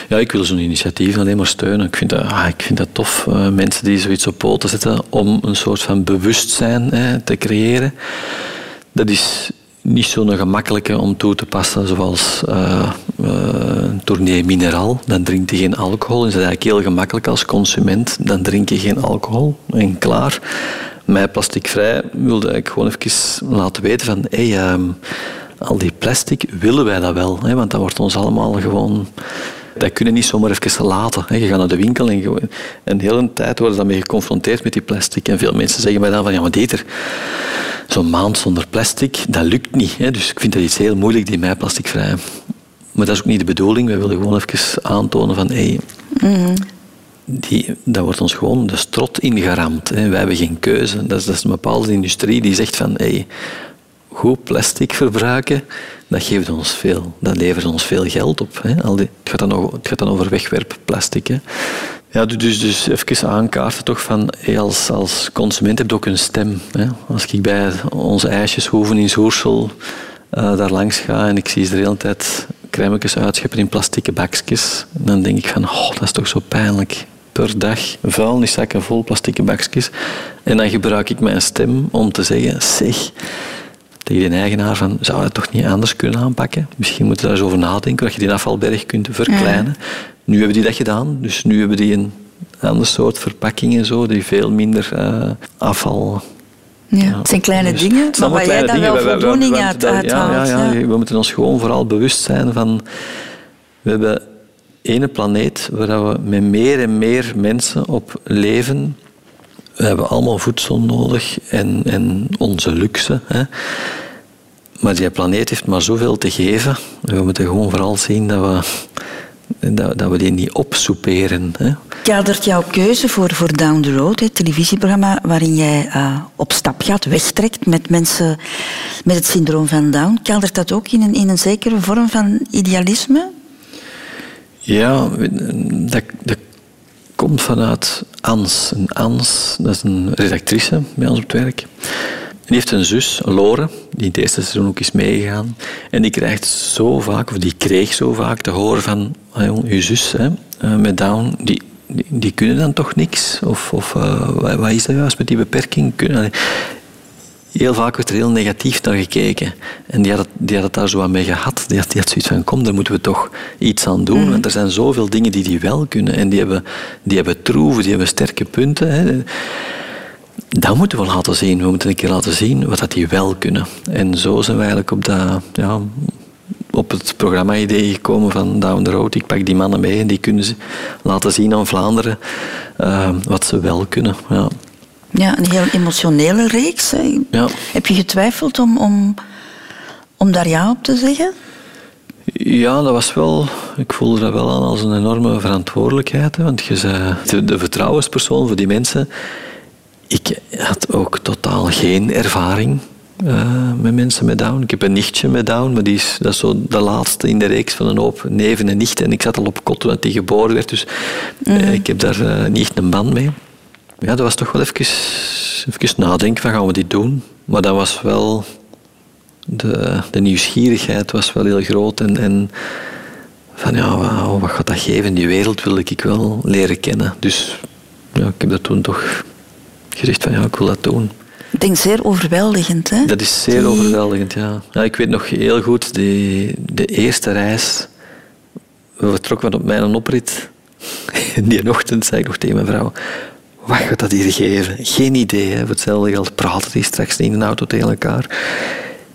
Ja, ik wil zo'n initiatief alleen maar steunen. Ik vind dat, ah, ik vind dat tof. Uh, mensen die zoiets op poten zetten om een soort van bewustzijn hè, te creëren. Dat is niet zo'n gemakkelijke om toe te passen zoals uh, uh, tournee mineraal. Dan drink je geen alcohol. Is dat eigenlijk heel gemakkelijk als consument. Dan drink je geen alcohol en klaar. Mij plasticvrij wilde ik gewoon even laten weten van hey, ehm, al die plastic, willen wij dat wel? Hè? Want dat wordt ons allemaal gewoon... Dat kunnen niet zomaar even laten. Hè? Je gaat naar de winkel en je, een hele tijd worden dan mee geconfronteerd met die plastic. En veel mensen zeggen mij dan van, ja maar Dieter, zo'n maand zonder plastic, dat lukt niet. Hè? Dus ik vind dat iets heel moeilijk, die mij plasticvrij. Maar dat is ook niet de bedoeling. We willen gewoon even aantonen van, hey, mm die, dat wordt ons gewoon de strot ingeramd. Hè. Wij hebben geen keuze. Dat is, dat is een bepaalde industrie die zegt van hey, goed plastic verbruiken, dat geeft ons veel. Dat levert ons veel geld op. Hè. Al die, het, gaat dan over, het gaat wegwerpplastic. Hè. Ja, dus, dus even aankaarten toch van als, als consument heb je ook een stem. Hè. Als ik bij onze ijsjeshoeven in Zoersel uh, daar langs ga en ik zie ze de hele tijd crèmetjes uitscheppen in plastieke bakjes, dan denk ik van, oh, dat is toch zo pijnlijk per dag vuilniszakken vol plastieke bakjes. En dan gebruik ik mijn stem om te zeggen, zeg, tegen de eigenaar van, zou je het toch niet anders kunnen aanpakken? Misschien moeten we daar eens over nadenken, dat je die afvalberg kunt verkleinen. Nu hebben die dat gedaan, dus nu hebben die een ander soort verpakking en zo, die veel minder uh, afval... Ja, het zijn kleine dus dingen, maar waar jij dan wel voldoening uit, haalt. Ja, ja, ja, we moeten ons gewoon vooral bewust zijn van... We hebben ene planeet waar we met meer en meer mensen op leven. We hebben allemaal voedsel nodig en, en onze luxe. Hè. Maar die planeet heeft maar zoveel te geven. We moeten gewoon vooral zien dat we, dat, dat we die niet opsoeperen. Hè. Kadert jouw keuze voor, voor Down the Road, het televisieprogramma waarin jij uh, op stap gaat, wegtrekt met mensen met het syndroom van Down, kadert dat ook in een, in een zekere vorm van idealisme? Ja, dat, komt vanuit Ans. En Ans, dat is een redactrice bij ons op het werk. die heeft een zus, Lore, die in het eerste seizoen ook is meegegaan. En die krijgt zo vaak, of die kreeg zo vaak te horen van... Ah, jong, je zus hè, eh, met Down, die, die, kunnen dan toch niks? Of, of uh, wat is dat juist met die beperking? Heel vaak werd er heel negatief naar gekeken. En die had het, die had het daar zo aan mee gehad. Die had, die had zoiets van, kom, daar moeten we toch iets aan doen. Mhm. Want er zijn zoveel dingen die die wel kunnen. En die hebben, die hebben troeven, die hebben sterke punten. Hè. Dat moeten we laten zien. We moeten een keer laten zien wat dat die wel kunnen. En zo zijn we eigenlijk op, dat, ja, op het programma-idee gekomen van Down the Road. Ik pak die mannen mee en die kunnen ze laten zien aan Vlaanderen uh, wat ze wel kunnen. Ja. Ja, een heel emotionele reeks. Ja. Heb je getwijfeld om, om, om daar ja op te zeggen? Ja, dat was wel... Ik voelde dat wel aan als een enorme verantwoordelijkheid. Hè, want je zei de, vertrouwenspersoon voor die mensen. Ik had ook totaal geen ervaring uh, met mensen met Down. Ik heb een nichtje met Down, maar die is, dat is zo de laatste in de reeks van een hoop neven en nichten. En ik zat al op kot toen hij geboren werd, dus mm. ik heb daar uh, niet echt een band mee ja, dat was toch wel even, even nadenken van gaan we dit doen. Maar dat was wel... De, de nieuwsgierigheid was wel heel groot. En, en van ja, wat, wat gaat dat geven? Die wereld wil ik wel leren kennen. Dus ja, ik heb dat toen toch gezegd van ja, ik wil dat doen. Ik denk zeer overweldigend, hè? Dat is zeer overweldigend, ja. ja. Ik weet nog heel goed, die, de eerste reis... We vertrokken op mijn oprit. Die ochtend zei ik nog tegen mijn vrouw wat gaat dat hier geven? Geen idee. Hè. Voor hetzelfde geld praten die straks in een auto tegen elkaar.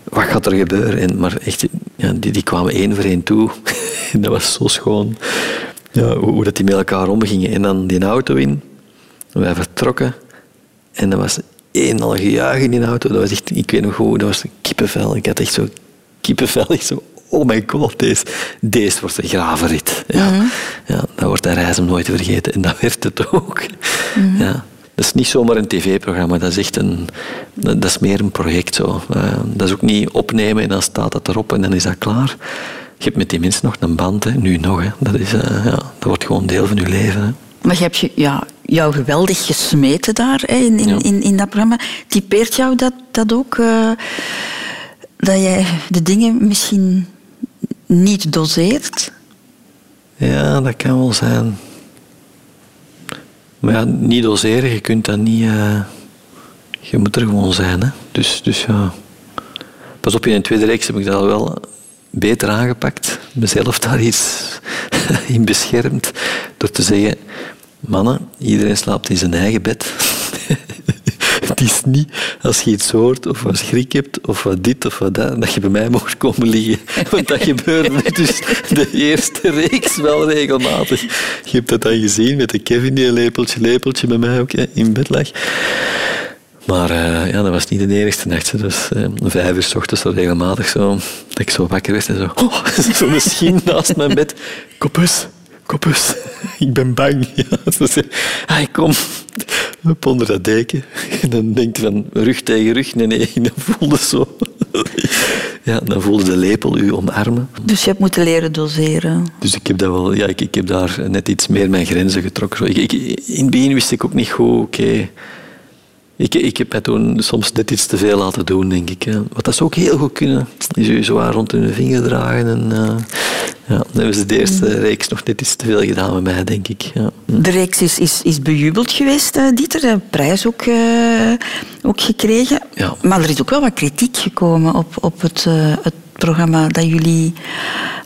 Wat gaat er gebeuren? En, maar echt, ja, die, die kwamen één voor één toe. dat was zo schoon. Ja, hoe, dat die met elkaar omgingen. En dan die auto in. Wij vertrokken. En dat was een al gejuich in die auto. Dat was echt, ik weet nog goed, dat was kippenvel. Ik had echt zo kippenvel. Zo, oh my god, deze, deze wordt een gravenrit. Ja, ja, dat wordt een reis om nooit te vergeten. En dat werd het ook. Ja. Dat is niet zomaar een tv-programma, dat is echt een, dat is meer een project. Zo. Eh, dat is ook niet opnemen en dan staat dat erop en dan is dat klaar. Je hebt met die mensen nog een band, hè. nu nog. Hè. Dat, is, eh, ja, dat wordt gewoon deel van je leven. Hè. Maar je hebt je, ja, jou geweldig gesmeten daar hè, in, in, in, in dat programma. Typeert jou dat, dat ook? eh, dat jij de dingen misschien niet doseert? Ja, dat kan wel zijn. Maar ja, niet doseren, je kunt dat niet... eh, je moet er gewoon zijn, hè. Dus, dus ja... Pas op, in een tweede reeks heb ik dat wel beter aangepakt. Mezelf daar iets in beschermd. Door te zeggen... Mannen, iedereen slaapt in zijn eigen bed. Het is niet als je iets hoort of wat schrik hebt of wat dit of wat dat, dat je bij mij mocht komen liggen. Want dat gebeurde dus de eerste reeks wel regelmatig. Je hebt dat dan gezien met de Kevin die een lepeltje, lepeltje bij mij ook hè, in bed lag. Maar eh, ja, dat was niet de enigste nacht. hè. Dus eh, vijf uur s ochtends zo regelmatig zo, dat ik zo wakker werd en zo, oh, zo'n schien naast mijn bed. Kopus, ik ben bang. Ja, zei, hij kom, op onder dat deken. En dan denkt je van rug tegen rug. Nee, nee, dan voelde zo. Ja, dan voelde de lepel u omarmen. Dus je hebt moeten leren doseren. Dus ik heb, dat wel, ja, ik, ik heb daar net iets meer mijn grenzen getrokken. Ik, ik, in het begin wist ik ook niet goed, oké... Ik, ik heb mij toen soms net iets te veel laten doen, denk ik. hè. Wat dat ze ook heel goed kunnen, is u zo rond hun vinger dragen. En, eh, ja, dan hebben ze de eerste reeks nog net iets te veel gedaan met mij, denk ik. Ja. De reeks is, is, is bejubeld geweest, eh, Dieter. Een prijs ook, eh, ook gekregen. Ja. Maar er is ook wel wat kritiek gekomen op, op het, het programma dat jullie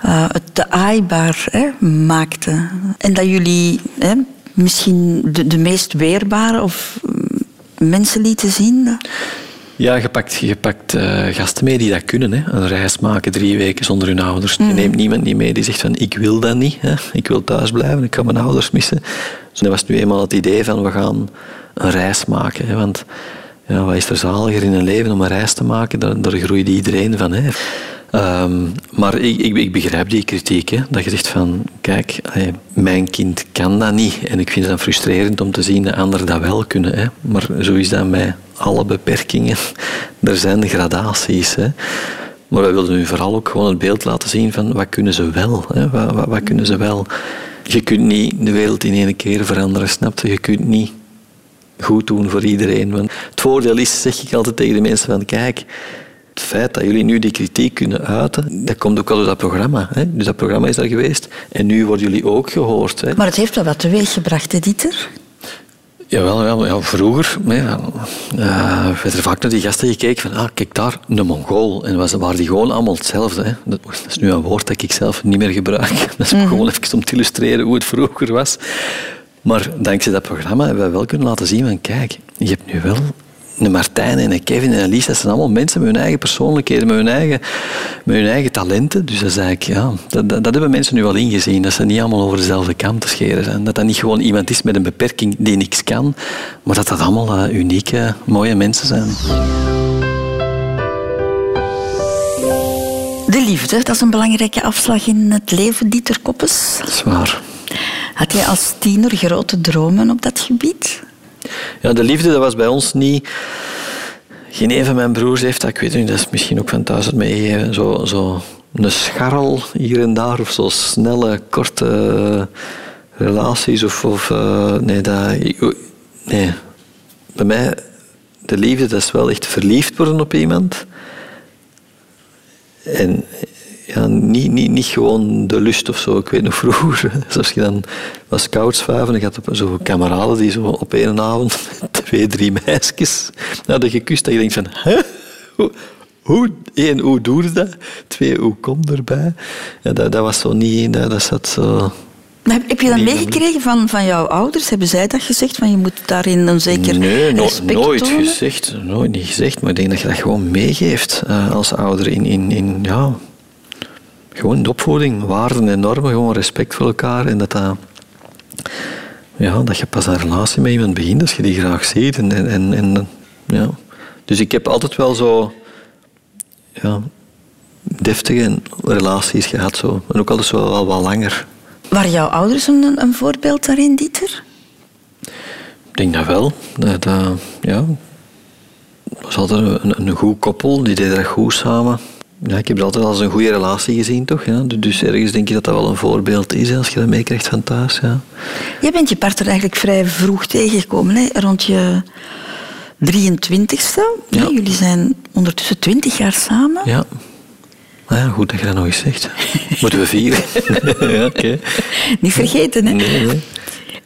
het te aaibaar hè, maakten. En dat jullie hè, misschien de, de meest weerbare of mm, mensen lieten zien. Ja, je pakt, je pakt eh, gasten mee die dat kunnen. Hè. Een reis maken drie weken zonder hun ouders. Je neemt niemand niet mee die zegt van ik wil dat niet. Hè. Ik wil thuis blijven, ik kan mijn ouders missen. Dus dat was nu eenmaal het idee van we gaan een reis maken. Hè. Want ja, wat is er zaliger in een leven om een reis te maken? Daar, daar groeit iedereen van. Hè. Ehm, maar ik, ik, ik begrijp die kritiek. Hè. Dat je zegt van, kijk, mijn kind kan dat niet. En ik vind het dan frustrerend om te zien dat anderen dat wel kunnen. Hè. Maar zo is dat met alle beperkingen. Er zijn gradaties. Hè. Maar wij wilden nu vooral ook gewoon het beeld laten zien van wat kunnen ze wel. Hè. Wat, wat, wat kunnen ze wel. Je kunt niet de wereld in één keer veranderen, snap je? Je kunt niet goed doen voor iedereen. Want het voordeel is, zeg ik altijd tegen de mensen van kijk, het feit dat jullie nu die kritiek kunnen uiten, dat komt ook wel door dat programma. Hè? Dus dat programma is daar geweest en nu worden jullie ook gehoord. Hè? Maar het heeft wel wat teweeggebracht, hè, Dieter? Jawel, ja, ja, vroeger ja, eh, werd er vaak naar die gasten gekeken van, ah, kijk daar, een Mongool. En was, waren die gewoon allemaal hetzelfde. Hè. Dat, is nu een woord dat ik zelf niet meer gebruik. Dat is gewoon even om te illustreren hoe het vroeger was. Maar dankzij dat programma hebben we wel kunnen laten zien van, kijk, je hebt nu wel een Martijn en een Kevin en een Lies, dat zijn allemaal mensen met hun eigen persoonlijkheden, met hun eigen, met hun eigen talenten. Dus dat is eigenlijk, ja, dat, dat, dat hebben mensen nu wel ingezien, dat ze niet allemaal over dezelfde kant te scheren zijn. Dat dat niet gewoon iemand is met een beperking die niks kan, maar dat dat allemaal eh, unieke, mooie mensen zijn. De liefde, dat is een belangrijke afslag in het leven, Dieter Koppes. Zwaar. Had jij als tiener grote dromen op dat gebied? Ja, de liefde, dat was bij ons niet... Geen een van mijn broers heeft dat. Ik weet niet, dat is misschien ook van thuis meegegeven. Zo, zo een scharrel hier en daar. Of zo snelle, korte relaties. Of, of eh, nee, dat... Nee. Bij mij, de liefde, dat is wel echt verliefd worden op iemand. En ja, niet, niet, niet gewoon de lust of zo. Ik weet nog vroeger, zoals je dan was scoutsvuiven, en je had zo kameraden die zo op één avond twee, drie meisjes hadden gekust. Dat je denkt van, hè? Hoe, hoe, één, hoe doe je dat? Twee, hoe komt erbij? Ja, dat, dat was zo niet, dat, dat zat zo... Heb, heb je dat meegekregen van, van jouw ouders? Hebben zij dat gezegd? Van je moet daarin een zeker Nee, no- nooit tonen? gezegd. Nooit niet gezegd. Maar ik denk dat je dat gewoon meegeeft eh, als ouder in, in, in ja, gewoon de opvoeding, waarden en normen, gewoon respect voor elkaar. En dat, dat, ja, dat je pas een relatie met iemand begint als je die graag ziet. En, en, en, ja. Dus ik heb altijd wel zo... Ja, deftige relaties gehad. Zo. En ook altijd zo wel wat langer. Waren jouw ouders een, een voorbeeld daarin, Dieter? Ik denk dat wel. Dat, dat, ja, was altijd een, een goed koppel, die deden dat goed samen. Ja, ik heb het altijd als een goede relatie gezien, toch? Ja? Dus ergens denk je dat dat wel een voorbeeld is, als je dat meekrijgt van thuis. Ja. Jij bent je partner eigenlijk vrij vroeg tegengekomen, hè? rond je 23ste. Ja. Nee, jullie zijn ondertussen 20 jaar samen. Ja. Nou ja, goed dat je dat nog eens zegt. Moeten we vieren? ja, oké. Niet vergeten, hè? Nee, nee.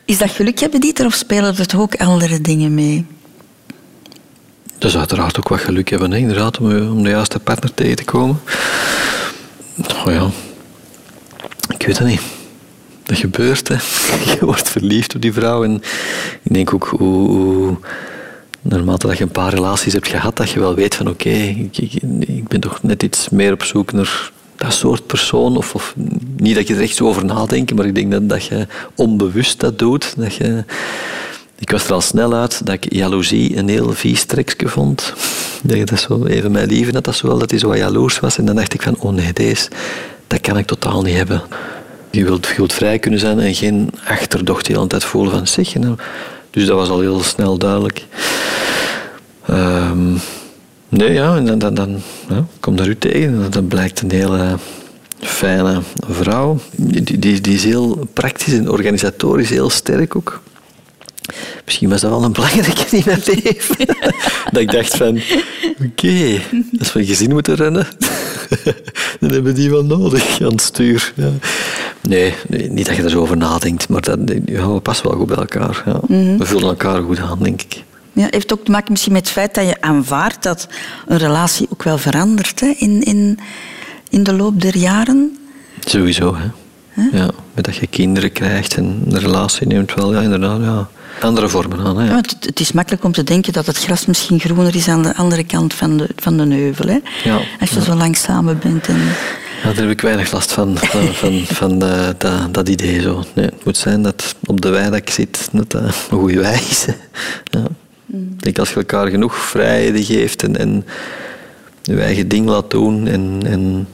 Is dat geluk hebben, Dieter, of spelen er toch ook andere dingen mee? Is uiteraard ook wat geluk hebben, hè? inderdaad, om, om de juiste partner tegen te komen. Oh ja, ik weet het niet. Dat gebeurt, hè. Je wordt verliefd op die vrouw. En ik denk ook hoe, hoe naarmate dat je een paar relaties hebt gehad, dat je wel weet van oké, ik, ik, ik ben toch net iets meer op zoek naar dat soort persoon. Of, of niet dat je er echt zo over nadenkt, maar ik denk dat, dat je onbewust dat doet. Dat je, ik was er al snel uit dat ik jaloezie een heel vies trekje vond. Dat dat zo even mijn lieve had dat zo wel, dat hij zo wat jaloers was. En dan dacht ik van, oh nee, deze, dat kan ik totaal niet hebben. Je wilt, je vrij kunnen zijn en geen achterdocht de hele tijd voelen van zich. Dan- dus dat was al heel snel duidelijk. Ehm, nee, ja, en dan, dan, dan ja, kom daar u tegen. en Dat blijkt een hele fijne vrouw. Die, die is heel praktisch en organisatorisch heel sterk ook. Misschien was dat wel een belangrijke in mijn leven. dat ik dacht van, oké, als we een gezin moeten rennen, dan hebben we die wel nodig aan het stuur. Ja. Nee, nee, niet dat je er zo over nadenkt, maar dat, ja, we passen wel goed bij elkaar. Ja. We vullen elkaar goed aan, denk ik. Ja, heeft ook te maken misschien met het feit dat je aanvaardt dat een relatie ook wel verandert hè, in, in, in de loop der jaren. Sowieso, hè. Ja, met dat je kinderen krijgt en een relatie neemt wel, ja, inderdaad, ja. Andere vormen aan, hè. Ja, want het, het is makkelijk om te denken dat het gras misschien groener is aan de andere kant van de, van de heuvel. Hè? Ja, Als je zo lang samen bent. En... Ja, daar heb ik weinig last van, van, van, van eh, dat, dat idee. Zo. Nee, het moet zijn dat op de wei dat ik zit, dat dat een goede wei is. Ja. Ik denk als je elkaar genoeg vrijheden geeft en, en je eigen ding laat doen en, en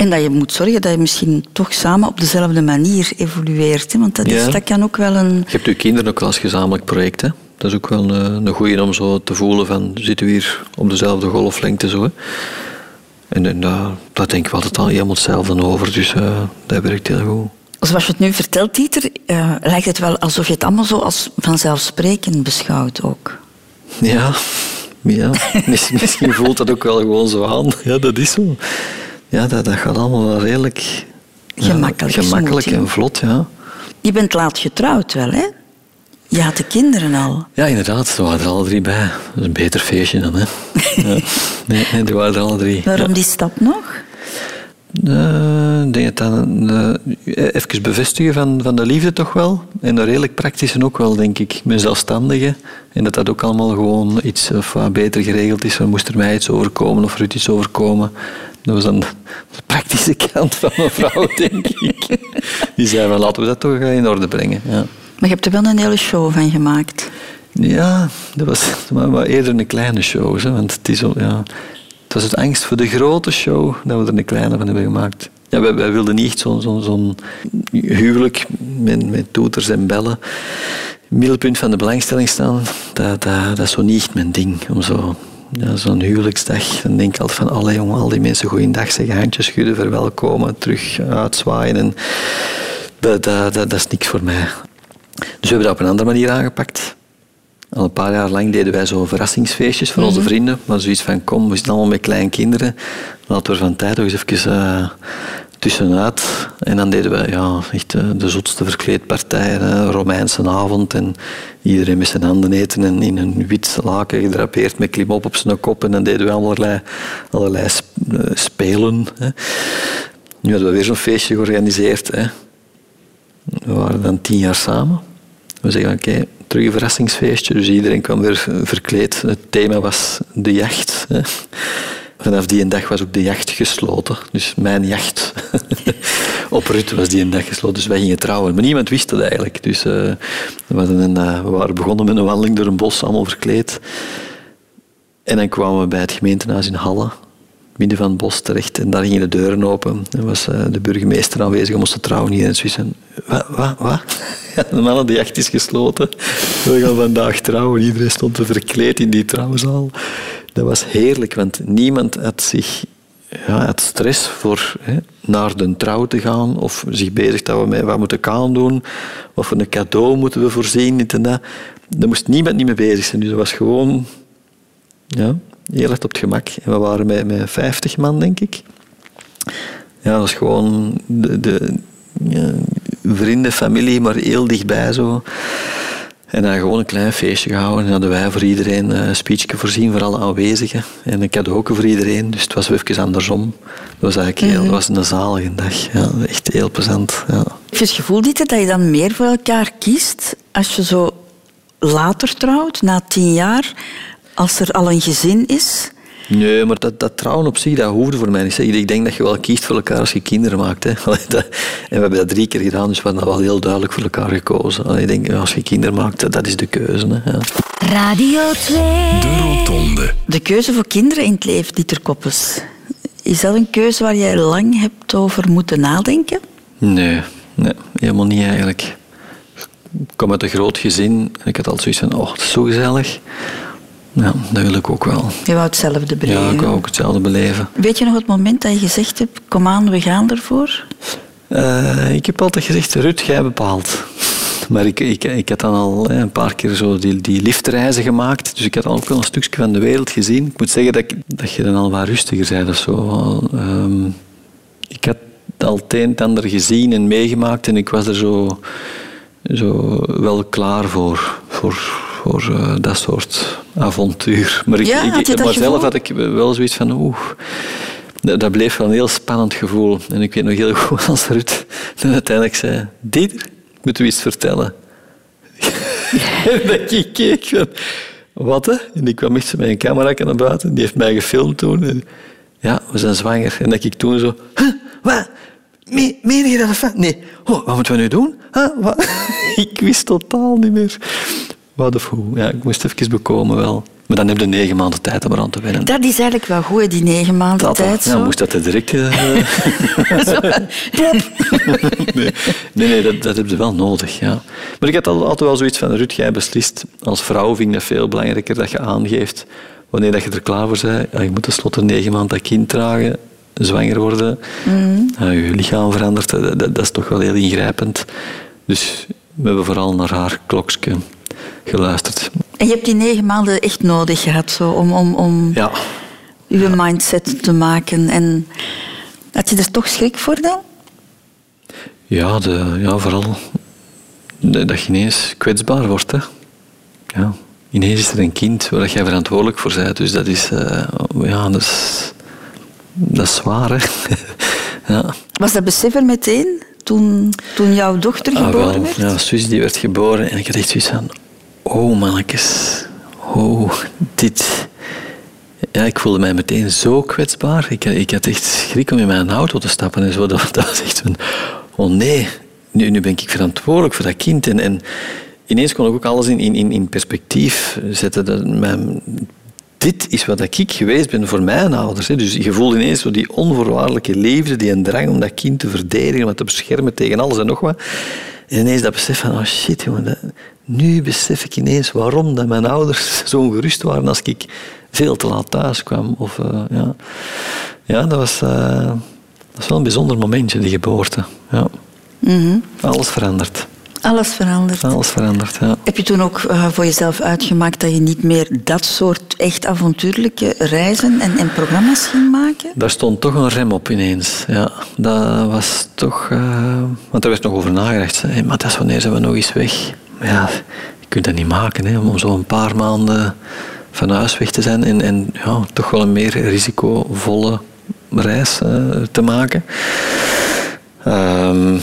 En dat je moet zorgen dat je misschien toch samen op dezelfde manier evolueert. Hè? Want dat, is, Ja. dat kan ook wel een... Je hebt je kinderen ook als gezamenlijk project. Hè? Dat is ook wel een, een goeie om zo te voelen van zitten we hier op dezelfde golflengte. Zo, hè? En, en dat, dat denk ik wel altijd al helemaal hetzelfde over. Dus eh, dat werkt heel goed. Zoals je het nu vertelt, Dieter, eh, lijkt het wel alsof je het allemaal zo als vanzelfsprekend beschouwt ook. Ja, ja. Miss- misschien voelt dat ook wel gewoon zo aan. Ja, dat is zo. Ja, dat, dat gaat allemaal wel redelijk ja, Gemakkelijk, en vlot. Ja. Je bent laat getrouwd wel, hè? Je had de kinderen al. ja, inderdaad, ze waren er alle drie bij. Dat is een beter feestje dan, hè. Ja. Nee, nee, die waren er alle drie. Waarom ja. die stap nog? Eh, Ik denk dat dat eh, even bevestigen van, van de liefde toch wel. En de redelijk praktische ook wel, denk ik. Met zelfstandigen. En dat dat ook allemaal gewoon iets of wat beter geregeld is. Er moest er mij iets overkomen of er iets overkomen. Dat was dan de praktische kant van mijn vrouw, denk ik. Die zei van laten we dat toch in orde brengen. Ja. Maar je hebt er wel een hele show van gemaakt. Ja, dat was maar, eerder een kleine show. Want het, is zo, ja, het was het angst voor de grote show dat we er een kleine van hebben gemaakt. Ja, wij, wij wilden niet echt zo'n zo'n zo'n huwelijk met, met toeters en bellen. Middelpunt van de belangstelling staan, dat, dat, dat is zo niet mijn ding. Om zo, ja, zo'n huwelijksdag, dan denk ik altijd van, alle jongen, al die mensen goeiedag zeggen, handjes schudden, verwelkomen, terug uitzwaaien. En dat, dat, dat, dat is niks voor mij. Dus we hebben dat op een andere manier aangepakt. Al een paar jaar lang deden wij zo verrassingsfeestjes voor onze vrienden. Maar zoiets van, kom, we zitten allemaal met kleinkinderen. Laten we er van tijd nog eens even eh, tussenuit. En dan deden we ja, echt eh, de zotste verkleedpartijen. Een Romeinse avond. En iedereen met zijn handen eten. En in een wit laken gedrapeerd met klimop op zijn kop. En dan deden we allerlei, allerlei eh, spelen. Hè. Nu hadden we weer zo'n feestje georganiseerd. Hè. We waren dan tien jaar samen. We zeggen, oké, terug een verrassingsfeestje. Dus iedereen kwam weer verkleed. Het thema was de jacht. Hè. Vanaf die dag was ook de jacht gesloten. Dus mijn jacht. Op Rut was die een dag gesloten. Dus wij gingen trouwen. Maar niemand wist dat eigenlijk. Dus eh, we, eh, we waren begonnen met een wandeling door een bos, allemaal verkleed. En dan kwamen we bij het gemeentehuis in Halle, midden van het bos terecht. En daar gingen de deuren open. Er was eh, de burgemeester aanwezig om ons te trouwen. Iedereen zoiets van, wat, wat, de mannen, de jacht is gesloten. We gaan vandaag trouwen. Iedereen stond verkleed in die trouwzaal. Dat was heerlijk, want niemand had zich ja, had stress voor hè, naar de trouw te gaan of zich bezig te houden met wat moeten we aan doen of voor een cadeau moeten we voorzien, dit en dat. Daar moest niemand niet mee bezig zijn. Dus dat was gewoon ja, heel erg op het gemak. En we waren met, met 50 man, denk ik. Ja, dat was gewoon de, de vrienden, familie, maar heel dichtbij zo. En dan gewoon een klein feestje gehouden. En hadden wij voor iedereen een speechje voorzien voor alle aanwezigen. En een voor iedereen. Dus het was even andersom. Dat was eigenlijk heel, dat was een zalige dag. Ja, echt heel plezant. Ja. Heb je het gevoel dit, dat je dan meer voor elkaar kiest als je zo later trouwt, na tien jaar, als er al een gezin is? Nee, maar dat, dat trouwen op zich, dat hoefde voor mij niet. Ik denk dat je wel kiest voor elkaar als je kinderen maakt. Hè. En we hebben dat drie keer gedaan, dus we hebben dat wel heel duidelijk voor elkaar gekozen. Ik denk, als je kinderen maakt, dat is de keuze. Hè. Ja. Radio 2. De Rotonde. De keuze voor kinderen in het leven, Dieter Koppes. Is dat een keuze waar jij lang hebt over moeten nadenken? Nee, nee, helemaal niet eigenlijk. Ik kom uit een groot gezin en ik had altijd zoiets van, oh, het is zo gezellig. Ja, dat wil ik ook wel. Je wou hetzelfde beleven. Ja, ik wou ook hetzelfde beleven. Weet je nog het moment dat je gezegd hebt, kom aan, we gaan ervoor? Eh, ik heb altijd gezegd, Rut, jij bepaalt. Maar ik, ik, ik had dan al een paar keer zo die, die liftreizen gemaakt. Dus ik had ook wel een stukje van de wereld gezien. Ik moet zeggen dat, ik, dat je dan al wat rustiger bent of zo. Ehm, ik had al het een en ander gezien en meegemaakt. En ik was er zo, zo wel klaar voor. Voor, voor eh, dat soort avontuur. Maar, ik, Ja, ik, maar zelf had ik wel zoiets van... Oeh, dat, dat bleef wel een heel spannend gevoel. En ik weet nog heel goed als Ruud dan uiteindelijk zei... Dieter, ik moet u iets vertellen. en dat ik keek van... Wat, hè? En ik kwam echt met een camera naar buiten. Die heeft mij gefilmd toen. En, ja, we zijn zwanger. En dat ik toen zo... Huh, wat? Me- Meen je dat? Nee. Oh, wat moeten we nu doen? Huh, wat? ik wist totaal niet meer. Wat of hoe. Ja, ik moest even bekomen wel. Maar dan heb je negen maanden tijd om eraan te wennen. Dat is eigenlijk wel goed, die negen maanden Dat, tijd. ja, zo. moest dat er direct... eh, nee, nee, nee dat, dat heb je wel nodig, ja. Maar ik had al- altijd wel zoiets van, Ruud, jij beslist. Als vrouw vind ik dat veel belangrijker dat je aangeeft wanneer dat je er klaar voor bent. Ja, je moet tenslotte negen maanden dat kind dragen, zwanger worden. Ja, je lichaam verandert, dat, dat, dat is toch wel heel ingrijpend. Dus we hebben vooral naar haar klokje geluisterd. En je hebt die negen maanden echt nodig gehad zo, om, om, om Ja, je mindset te maken. En had je er toch schrik voor dan? Ja, de, ja vooral dat je ineens kwetsbaar wordt. Hè. Ja. Ineens is er een kind waar jij verantwoordelijk voor bent. Dus dat is, eh, ja, dat is, dat is zwaar. Hè. ja. Was dat besef er meteen toen, toen jouw dochter Ah, geboren wel. werd? Ja, Suus die werd geboren en ik had echt zoiets van... Oh, mannetjes. Oh, dit... Ja, ik voelde mij meteen zo kwetsbaar. Ik, ik had echt schrik om in mijn auto te stappen en zo. Dat, dat was echt van... Oh nee, nu, nu ben ik verantwoordelijk voor dat kind. En, en ineens kon ik ook alles in, in, in- perspectief zetten. Dat dit is wat ik geweest ben voor mijn ouders. Dus je voelt ineens zo die onvoorwaardelijke liefde, die een drang om dat kind te verdedigen, om te beschermen tegen alles en nog wat. En ineens dat besef van, oh shit, jongen, dat- nu besef ik ineens waarom dat mijn ouders zo ongerust waren als ik veel te laat thuis kwam. Of, eh, ja. ja, dat was, eh, dat was wel een bijzonder momentje, die geboorte. Ja. Mhm. Alles verandert. Alles veranderd. Alles verandert, ja. Heb je toen ook eh, voor jezelf uitgemaakt dat je niet meer dat soort echt avontuurlijke reizen en, en programma's ging maken? Daar stond toch een rem op ineens. Ja, dat was toch... want er werd nog over nagedacht. Maar dat is wanneer zijn we nog eens weg? Ja, je kunt dat niet maken, hè, om zo een paar maanden van huis weg te zijn en, en ja, toch wel een meer risicovolle reis eh, te maken. Ehm,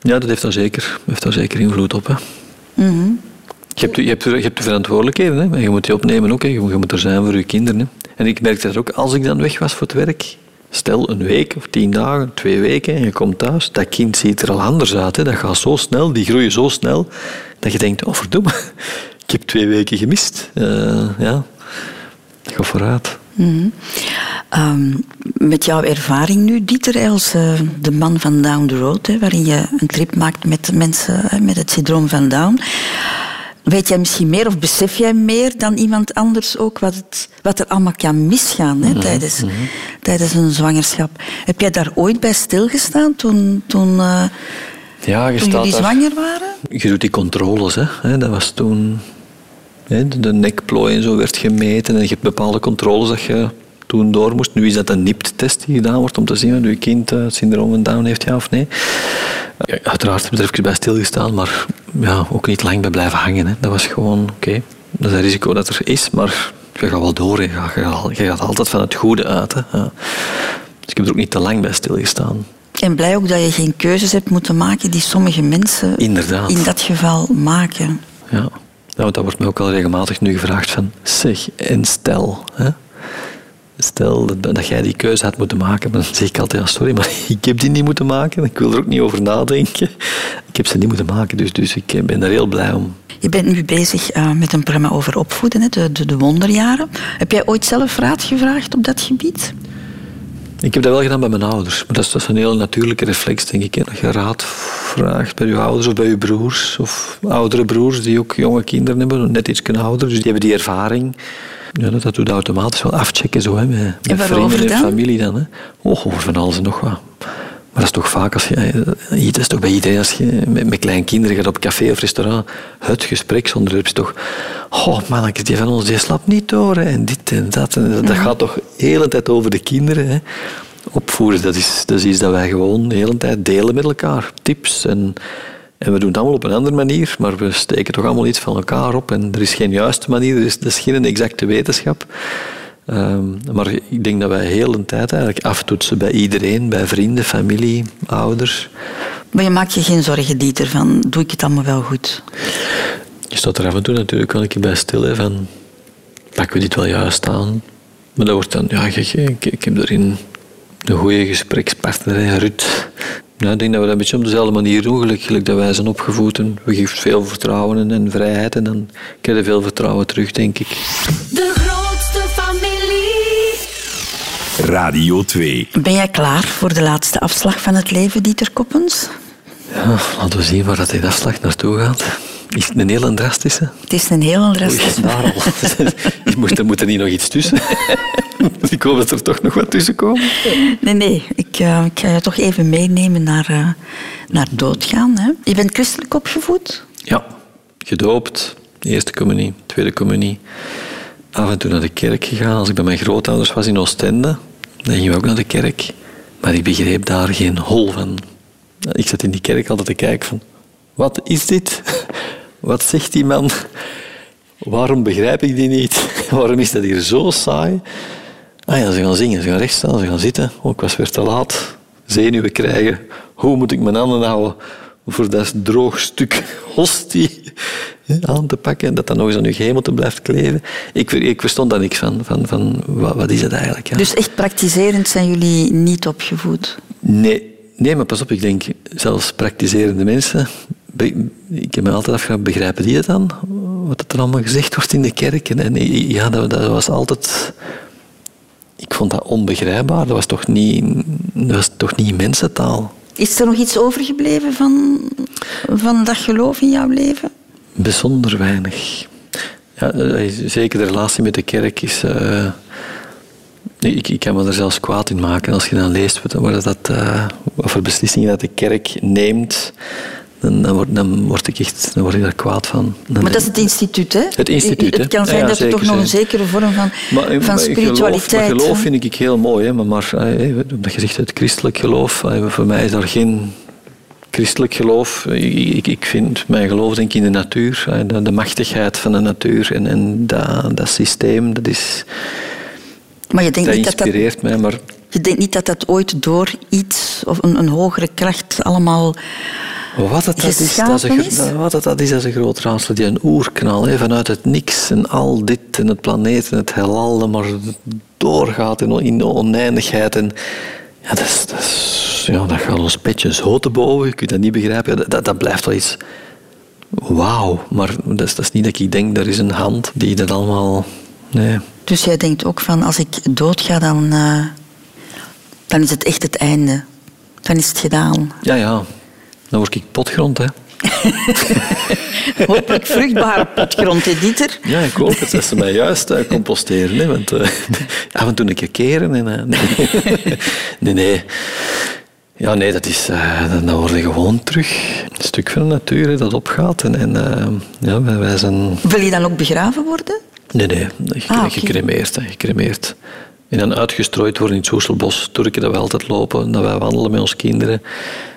ja, dat heeft daar zeker, heeft daar zeker invloed op. Hè. Mhm. Je hebt, je, hebt, je hebt de verantwoordelijkheden, hè? maar je moet die opnemen ook. Hè? Je, moet- je moet er zijn voor je kinderen. Hè? En ik merkte dat ook als ik dan weg was voor het werk. Stel een week of tien dagen, twee weken en je komt thuis. Dat kind ziet er al anders uit. Hè? Dat gaat zo snel, die groeien zo snel. Dat je denkt, oh verdomme, ik heb twee weken gemist. Eh, ja, ga vooruit. Mhm. Ehm, met jouw ervaring nu, Dieter, als eh, de man van Down the Road, hè, waarin je een trip maakt met mensen met het syndroom van Down. Weet jij misschien meer of besef jij meer dan iemand anders ook wat, het, wat er allemaal kan misgaan hè, tijdens, tijdens een zwangerschap? Heb jij daar ooit bij stilgestaan toen, toen, eh, Ja, je toen jullie daar. zwanger waren? Je doet die controles, hè. Dat was toen... hè, De nekplooi en zo werd gemeten en je hebt bepaalde controles dat je toen door moest. Nu is dat een NIPT-test die gedaan wordt om te zien of je kind het syndroom van Down heeft, ja of nee. Ja, uiteraard heb ik er even bij stilgestaan, maar ja, ook niet lang bij blijven hangen. Hè. Dat was gewoon, oké, dat is een risico dat er is, maar je gaat wel door. Je gaat, je gaat- je gaat altijd van het goede uit. Hè. Ja. Dus ik heb er ook niet te lang bij stilgestaan. En blij ook dat je geen keuzes hebt moeten maken die sommige mensen Inderdaad. in dat geval maken. Ja. ja, want dat wordt mij ook al regelmatig nu gevraagd van zeg, en stel, hè? Stel dat, dat jij die keuze had moeten maken, dan zeg ik altijd, ja, sorry, maar ik heb die niet moeten maken, ik wil er ook niet over nadenken. Ik heb ze niet moeten maken, dus, dus ik ben er heel blij om. Je bent nu bezig eh, met een programma over opvoeden, hè, de, de, de wonderjaren. Heb jij ooit zelf raad gevraagd op dat gebied? Ik heb dat wel gedaan bij mijn ouders, maar dat is, dat is een heel natuurlijke reflex, denk ik. Hè? Dat je raad vraagt bij je ouders of bij je broers, of oudere broers die ook jonge kinderen hebben, net iets kunnen ouder, dus die hebben die ervaring. Ja, dat, dat doet automatisch wel afchecken zo, hè, met, vrienden en familie dan. Hè. Oh, over van alles en nog wat. Maar dat is toch vaak als je, eh, dat is toch bij iedereen als je met, met kleine kinderen gaat op café of restaurant, het gespreksonderwerp is toch, oh man, die van ons die slaapt niet door hè, en dit en dat. En dat, dat gaat toch de hele tijd over de kinderen. Hè. Opvoeden, dat is, dat is iets dat wij gewoon de hele tijd delen met elkaar. Tips en, en we doen het allemaal op een andere manier, maar we steken toch allemaal iets van elkaar op en er is geen juiste manier, er is, er is geen exacte wetenschap. Ehm, maar ik denk dat wij heel de tijd eigenlijk aftoetsen bij iedereen, bij vrienden, familie, ouders. Maar je maakt je geen zorgen, Dieter, van doe ik het allemaal wel goed? Je staat er af en toe natuurlijk wel een keer bij stil, hè, van pakken we dit wel juist aan? Maar dat wordt dan, ja, ik, ik, ik heb erin een goede gesprekspartner, hè, Ruud. Ja, ik denk dat we dat een beetje op dezelfde manier doen, gelukkig gelijk dat wij zijn opgevoed. En we geven veel vertrouwen en, en vrijheid en dan krijg je veel vertrouwen terug, denk ik. De grootste familie. Radio 2. Ben jij klaar voor de laatste afslag van het leven, Dieter Koppens? Ja, laten we zien waar dat die afslag naartoe gaat. Is het een heel drastische? Het is een heel drastische. Ik moest, er moet er niet nog iets tussen. Ik hoop dat er toch nog wat tussen komt. Nee, nee. Ik, eh, ik ga je toch even meenemen naar, eh, naar doodgaan. Hè. Je bent christelijk opgevoed? Ja, gedoopt, eerste communie, tweede communie. Af en toe naar de kerk gegaan. Als ik bij mijn grootouders was in Oostende, dan gingen we ook naar de kerk. Maar ik begreep daar geen hol van. Ik zat in die kerk altijd te kijken van... Wat is dit? Wat zegt die man? Waarom begrijp ik die niet? Waarom is dat hier zo saai? Ah ja, ze gaan zingen, ze gaan recht staan, ze gaan zitten. Oh, ik was weer te laat. Zenuwen krijgen. Hoe moet ik mijn handen houden voor dat droog stuk hostie aan te pakken en dat dan nog eens aan uw gehemelte blijft kleven? Ik, ik verstond daar niks van. van, van wat, wat is het eigenlijk? Ja? Dus echt praktiserend zijn jullie niet opgevoed? Nee, nee, maar pas op, ik denk, zelfs praktiserende mensen... Ik heb me altijd afgevraagd, begrijpen die het dan? Wat er allemaal gezegd wordt in de kerk? En, en ja, dat, dat was altijd... Ik vond dat onbegrijpbaar. Dat was toch niet, dat was toch niet mensentaal? Is er nog iets overgebleven van, van dat geloof in jouw leven? Bijzonder weinig. Ja, eh, zeker de relatie met de kerk is... eh, ik, ik kan me er zelfs kwaad in maken. Als je dan leest wat, wat, dat, eh, wat voor beslissingen dat de kerk neemt, dan, dan, word, dan, word ik echt, dan word ik daar kwaad van. Dan- Maar dat is het instituut, hè? Het instituut, hè? Het kan zijn ja, dat er toch nog een zeker. zekere vorm van, Maar, van spiritualiteit... Geloof, maar geloof vind ik heel mooi, hè, maar, maar omdat je zegt het christelijk geloof, eh, voor mij is daar geen christelijk geloof. Ik, ik, vind mijn geloof denk ik in de natuur, eh, de, de machtigheid van de natuur en, en dat, dat systeem, dat, is, Maar je denkt, dat niet dat dat, inspireert mij. Maar je denkt niet dat dat ooit door iets of een, een hogere kracht allemaal... Wat het dat is, dat is, wat het dat is, dat is een groot raadsel. Die een oerknal, hè, vanuit het niks en al dit en het planeet en het heelal, dat maar doorgaat in, in de oneindigheid. En, ja, dat, is, dat, is- ja, dat gaat ons petje zo te boven, je kunt dat niet begrijpen. Ja, dat, dat, dat blijft wel iets wauw. Maar dat is, dat is niet dat ik denk, er is een hand die dat allemaal... Nee. Dus jij denkt ook van, als ik doodga, dan, eh, dan is het echt het einde. Dan is het gedaan. Ja, ja. Dan word ik potgrond, hè. Hopelijk vruchtbare potgrond, Dieter. Ja, ik hoop het. Dat ze mij juist eh, composteren. Hè, want eh, af en toe een keer keren. En, eh, nee. nee, nee. Ja, nee, dat is, dan- word je gewoon terug een stuk van de natuur hè, dat opgaat. En, en ja, wij, wij zijn... Wil je dan ook begraven worden? Nee, nee, Ah, gecremeerd. En dan uitgestrooid worden in het Soeselbos. Turken dat we altijd lopen, dat wij wandelen met onze kinderen.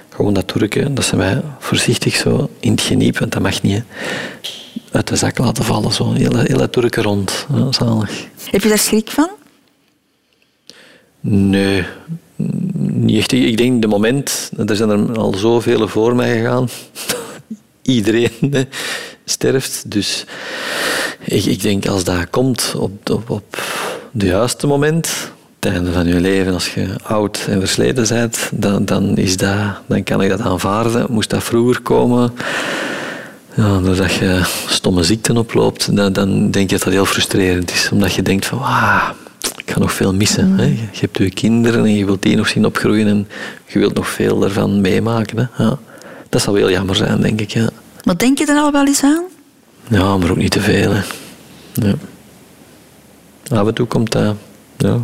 Gewoon dat Turken, dat ze mij voorzichtig zo in het geniep, want dat mag niet, hè, uit de zak laten vallen. Zo. Hele, hele Turken rond. Ja, zalig. Heb je daar schrik van? Nee, niet echt. Ik denk de moment, er zijn er al zoveel voor mij gegaan. Iedereen hè, sterft. Dus ik, ik denk als dat komt op, op, op het juiste moment, het einde van je leven, als je oud en versleten bent, dan, dan, is dat, dan kan ik dat aanvaarden. Moest dat vroeger komen, ja, doordat je stomme ziekten oploopt, dan, dan denk je dat dat heel frustrerend is. Omdat je denkt van, ah, ik ga nog veel missen. Hè. Je hebt je kinderen en je wilt die nog zien opgroeien en je wilt nog veel daarvan meemaken. Hè. Ja. Dat zou heel jammer zijn, denk ik. Ja. Maar denk je er al wel eens aan? ja, maar ook niet te veel. Hè. Ja. Af en toe komt dat... Ja.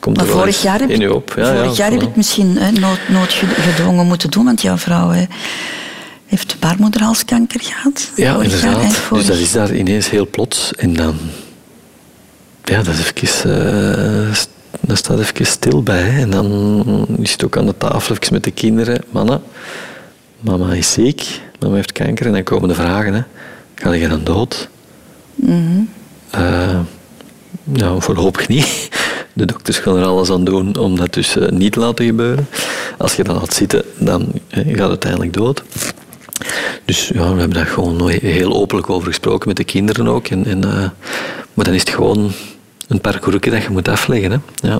Komt Maar vorig jaar heb, in je op. Ja, vorig ja, jaar heb het misschien hè, nood, noodgedwongen moeten doen, want jouw vrouw hè, heeft baarmoederhalskanker gehad. Ja, inderdaad. Dus dat is daar ineens heel plots. En dan... Ja, dat is even... eh, st- dan staat even stil bij. hè. En dan is het ook aan de tafel even met de kinderen. Mannen, mama is ziek. Mama heeft kanker. En dan komen de vragen. Hè. Ga je dan dood? Eh, nou, voorlopig niet. De dokters gaan er alles aan doen om dat dus eh, niet te laten gebeuren. Als je dan laat zitten, dan eh, gaat het uiteindelijk dood. Dus ja, we hebben daar gewoon heel openlijk over gesproken met de kinderen ook. En, en, eh, maar dan is het gewoon een parcours dat je moet afleggen. Hè. Ja.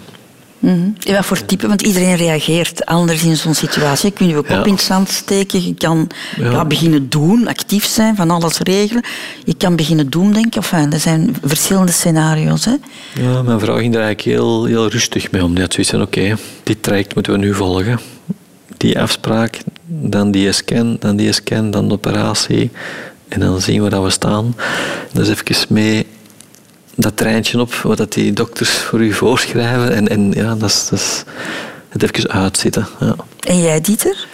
En wat voor type? Want iedereen reageert anders in zo'n situatie. Je kunt je kop Ja. in het zand steken. Je kan Ja. ja, beginnen doen, actief zijn, van alles regelen. Je kan beginnen doemdenken. Enfin, er zijn verschillende scenario's. Hè. Ja, mijn vrouw ging daar eigenlijk heel, heel rustig mee om. Die had zoiets van, oké, dit traject moeten we nu volgen. Die afspraak, dan die scan, dan die scan, dan de operatie. En dan zien we dat we staan. Dus even mee dat treintje op, wat dat die dokters voor u voorschrijven. En, en ja, dat is, dat is het even uitzitten. Ja. En jij, Dieter?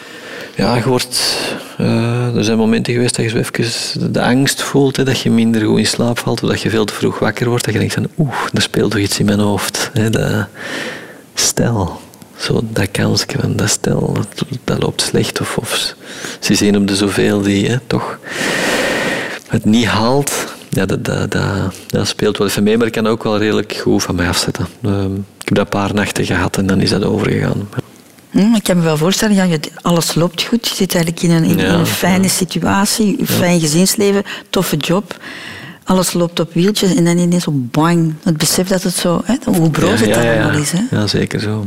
Ja, je wordt, eh, er zijn momenten geweest dat je zo even de angst voelt, hè, dat je minder goed in slaap valt, of dat je veel te vroeg wakker wordt, dat je denkt van oeh, er speelt toch iets in mijn hoofd. Hè, dat, stel, zo dat kansje van dat stel, dat, dat loopt slecht, of, of ze zien op de zoveel die hè, toch het niet haalt. Ja, dat, dat, dat, dat speelt wel even mee, maar ik kan ook wel redelijk goed van mij afzetten. Ehm, ik heb dat een paar nachten gehad en dan is dat overgegaan. Hm, ik kan me wel voorstellen, ja, alles loopt goed. Je zit eigenlijk in een, in Ja, een fijne situatie, een fijn gezinsleven, toffe job. Alles loopt op wieltjes en dan ineens zo bang. Het besef dat het zo, hè, hoe broos het allemaal is. Hè. Ja, zeker zo.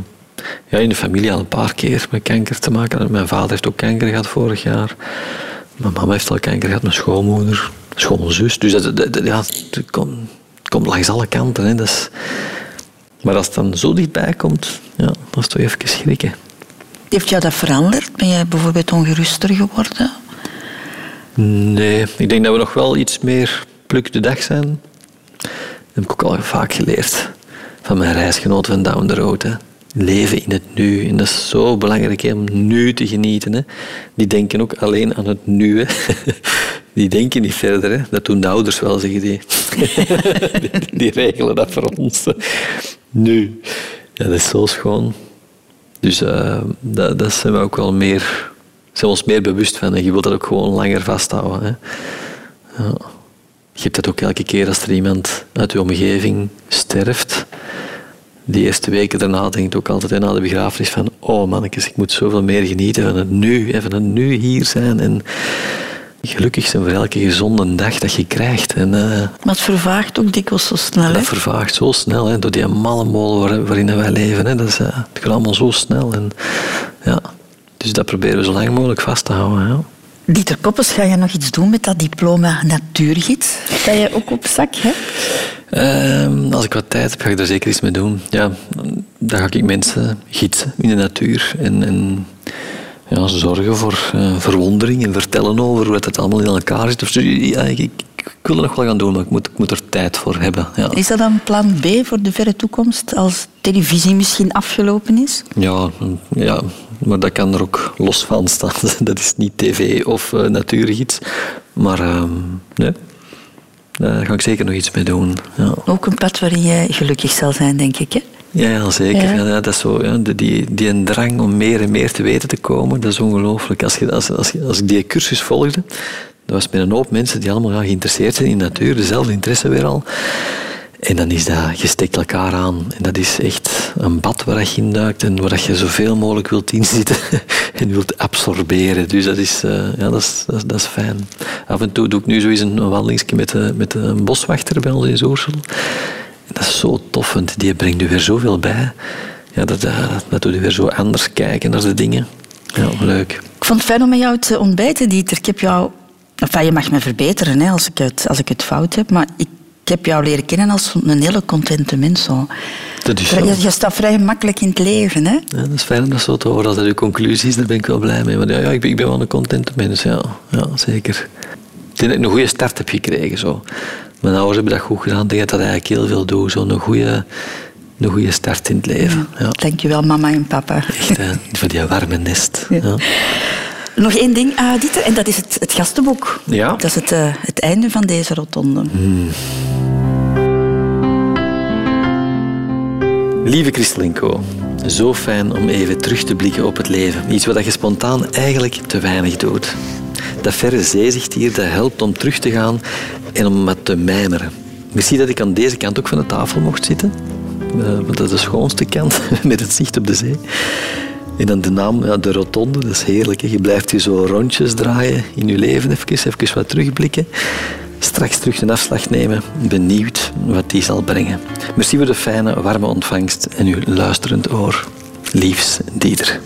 Ja, in de familie al een paar keer met kanker te maken. Mijn vader heeft ook kanker gehad vorig jaar. Mijn mama heeft al kanker gehad, mijn schoonmoeder, schoonzus. Dus dat, dat- dat- ja, het komt, het komt langs alle kanten. Hè. Dat is, maar als het dan zo dichtbij komt, ja, dat is toch even schrikken. Heeft jou dat veranderd? Ben jij bijvoorbeeld ongeruster geworden? Nee, ik denk dat we nog wel iets meer pluk de dag zijn. Dat heb ik ook al vaak geleerd van mijn reisgenoten van Down the Road. Hè. Leven in het nu. En dat is zo belangrijk hè, om nu te genieten. Hè. Die denken ook alleen aan het nu. Die denken niet verder. Hè. Dat doen de ouders wel, zeggen die. die. Regelen dat voor ons. Nu. Dat is zo schoon. Dus eh, dat, dat zijn we ook wel meer, zijn we ons meer bewust van. En je wilt dat ook gewoon langer vasthouden. Hè. Ja. Je hebt dat ook elke keer als er iemand uit je omgeving sterft. Die eerste weken daarna denkt ook altijd hè, na de begrafenis van oh mannetjes, ik moet zoveel meer genieten van het nu. Van het nu hier zijn. En gelukkig zijn voor elke gezonde dag dat je krijgt. En, eh, Maar het vervaagt ook dikwijls zo snel. Hè? dat vervaagt zo snel, hè, door die malle molen waar- waarin wij leven. Hè. Dat is, eh, het gaat allemaal zo snel. En, ja. Dus dat proberen we zo lang mogelijk vast te houden. Ja. Dieter Koppes, ga je nog iets doen met dat diploma natuurgids dat je ook op zak hebt? Ehm, als ik wat tijd heb, ga ik daar zeker iets mee doen. Ja, dan ga ik mensen gidsen in de natuur en, en ja, zorgen voor eh, verwondering en vertellen over hoe het allemaal in elkaar zit. Of zo. Ja, ik, ik, ik wil het nog wel gaan doen, maar ik moet, ik moet er tijd voor hebben. Ja. Is dat dan plan B voor de verre toekomst, als televisie misschien afgelopen is? Ja, ja, maar dat kan er ook los van staan. Dat is niet tv of uh, natuurgids. Maar ehm, nee, daar ga ik zeker nog iets mee doen. Ja. Ook een pad waarin jij gelukkig zal zijn, denk ik. Hè? Ja, ja, zeker. Ja. Ja. dat is zo, ja, die, die een drang om meer en meer te weten te komen, dat is ongelooflijk. Als, je, als, als, als ik die cursus volgde, dat was met een hoop mensen die allemaal ja, geïnteresseerd zijn in de natuur, dezelfde interesse weer al. En dan is dat, je steekt elkaar aan. En dat is echt een bad waar je in duikt en waar je zoveel mogelijk wilt inzitten en wilt absorberen. Dus dat is, uh, ja, dat is, dat, is, dat is fijn. Af en toe doe ik nu zo eens een wandelingsje met, de, met een boswachter bij ons in Zoorsel. Dat is zo tof, want die brengt u weer zoveel bij. Ja, dat, dat, dat doet u weer zo anders kijken naar de dingen. Ja, leuk. Ik vond het fijn om met jou te ontbijten, Dieter. Ik heb jou... Enfin, je mag me verbeteren hè, als, ik het, als ik het fout heb, maar ik, ik heb jou leren kennen als een hele contente mens. Zo. Dat is zo. Je, je staat vrij gemakkelijk in het leven. Hè? Ja, dat is fijn om dat zo te horen. Als dat uw conclusie is, daar ben ik wel blij mee. Maar ja, ja ik, ben, ik ben wel een contente mens, ja. ja zeker. Ik denk dat ik een goede start heb gekregen. Zo. Mijn ouders hebben dat goed gedaan. Ik denk dat dat eigenlijk heel veel doet. Zo'n goede, een goede start in het leven. Ja. Dankjewel, mama en papa. Echt, hè, voor die warme nest. Ja. Ja. Nog één ding, uh, Dieter, en dat is het, het gastenboek. Ja. Dat is het, uh, het einde van deze rotonde. Hmm. Lieve Christelinko, zo fijn om even terug te blikken op het leven. Iets wat je spontaan eigenlijk te weinig doet. Dat verre zeezicht hier, dat helpt om terug te gaan en om wat te mijmeren. Merci dat ik aan deze kant ook van de tafel mocht zitten. Uh, want dat is de schoonste kant, met het zicht op de zee. En dan de naam, ja, de rotonde, dat is heerlijk. Je blijft hier zo rondjes draaien in je leven, even, even wat terugblikken. Straks terug een afslag nemen, benieuwd wat die zal brengen. Merci voor de fijne, warme ontvangst en uw luisterend oor. Liefs, Dieter.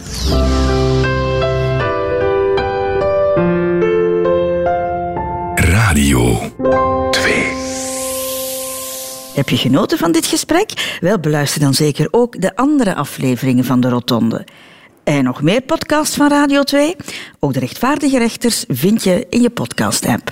2. Heb je genoten van dit gesprek? Wel, beluister dan zeker ook de andere afleveringen van de Rotonde. En nog meer podcasts van Radio 2? Ook de rechtvaardige rechters vind je in je podcast-app.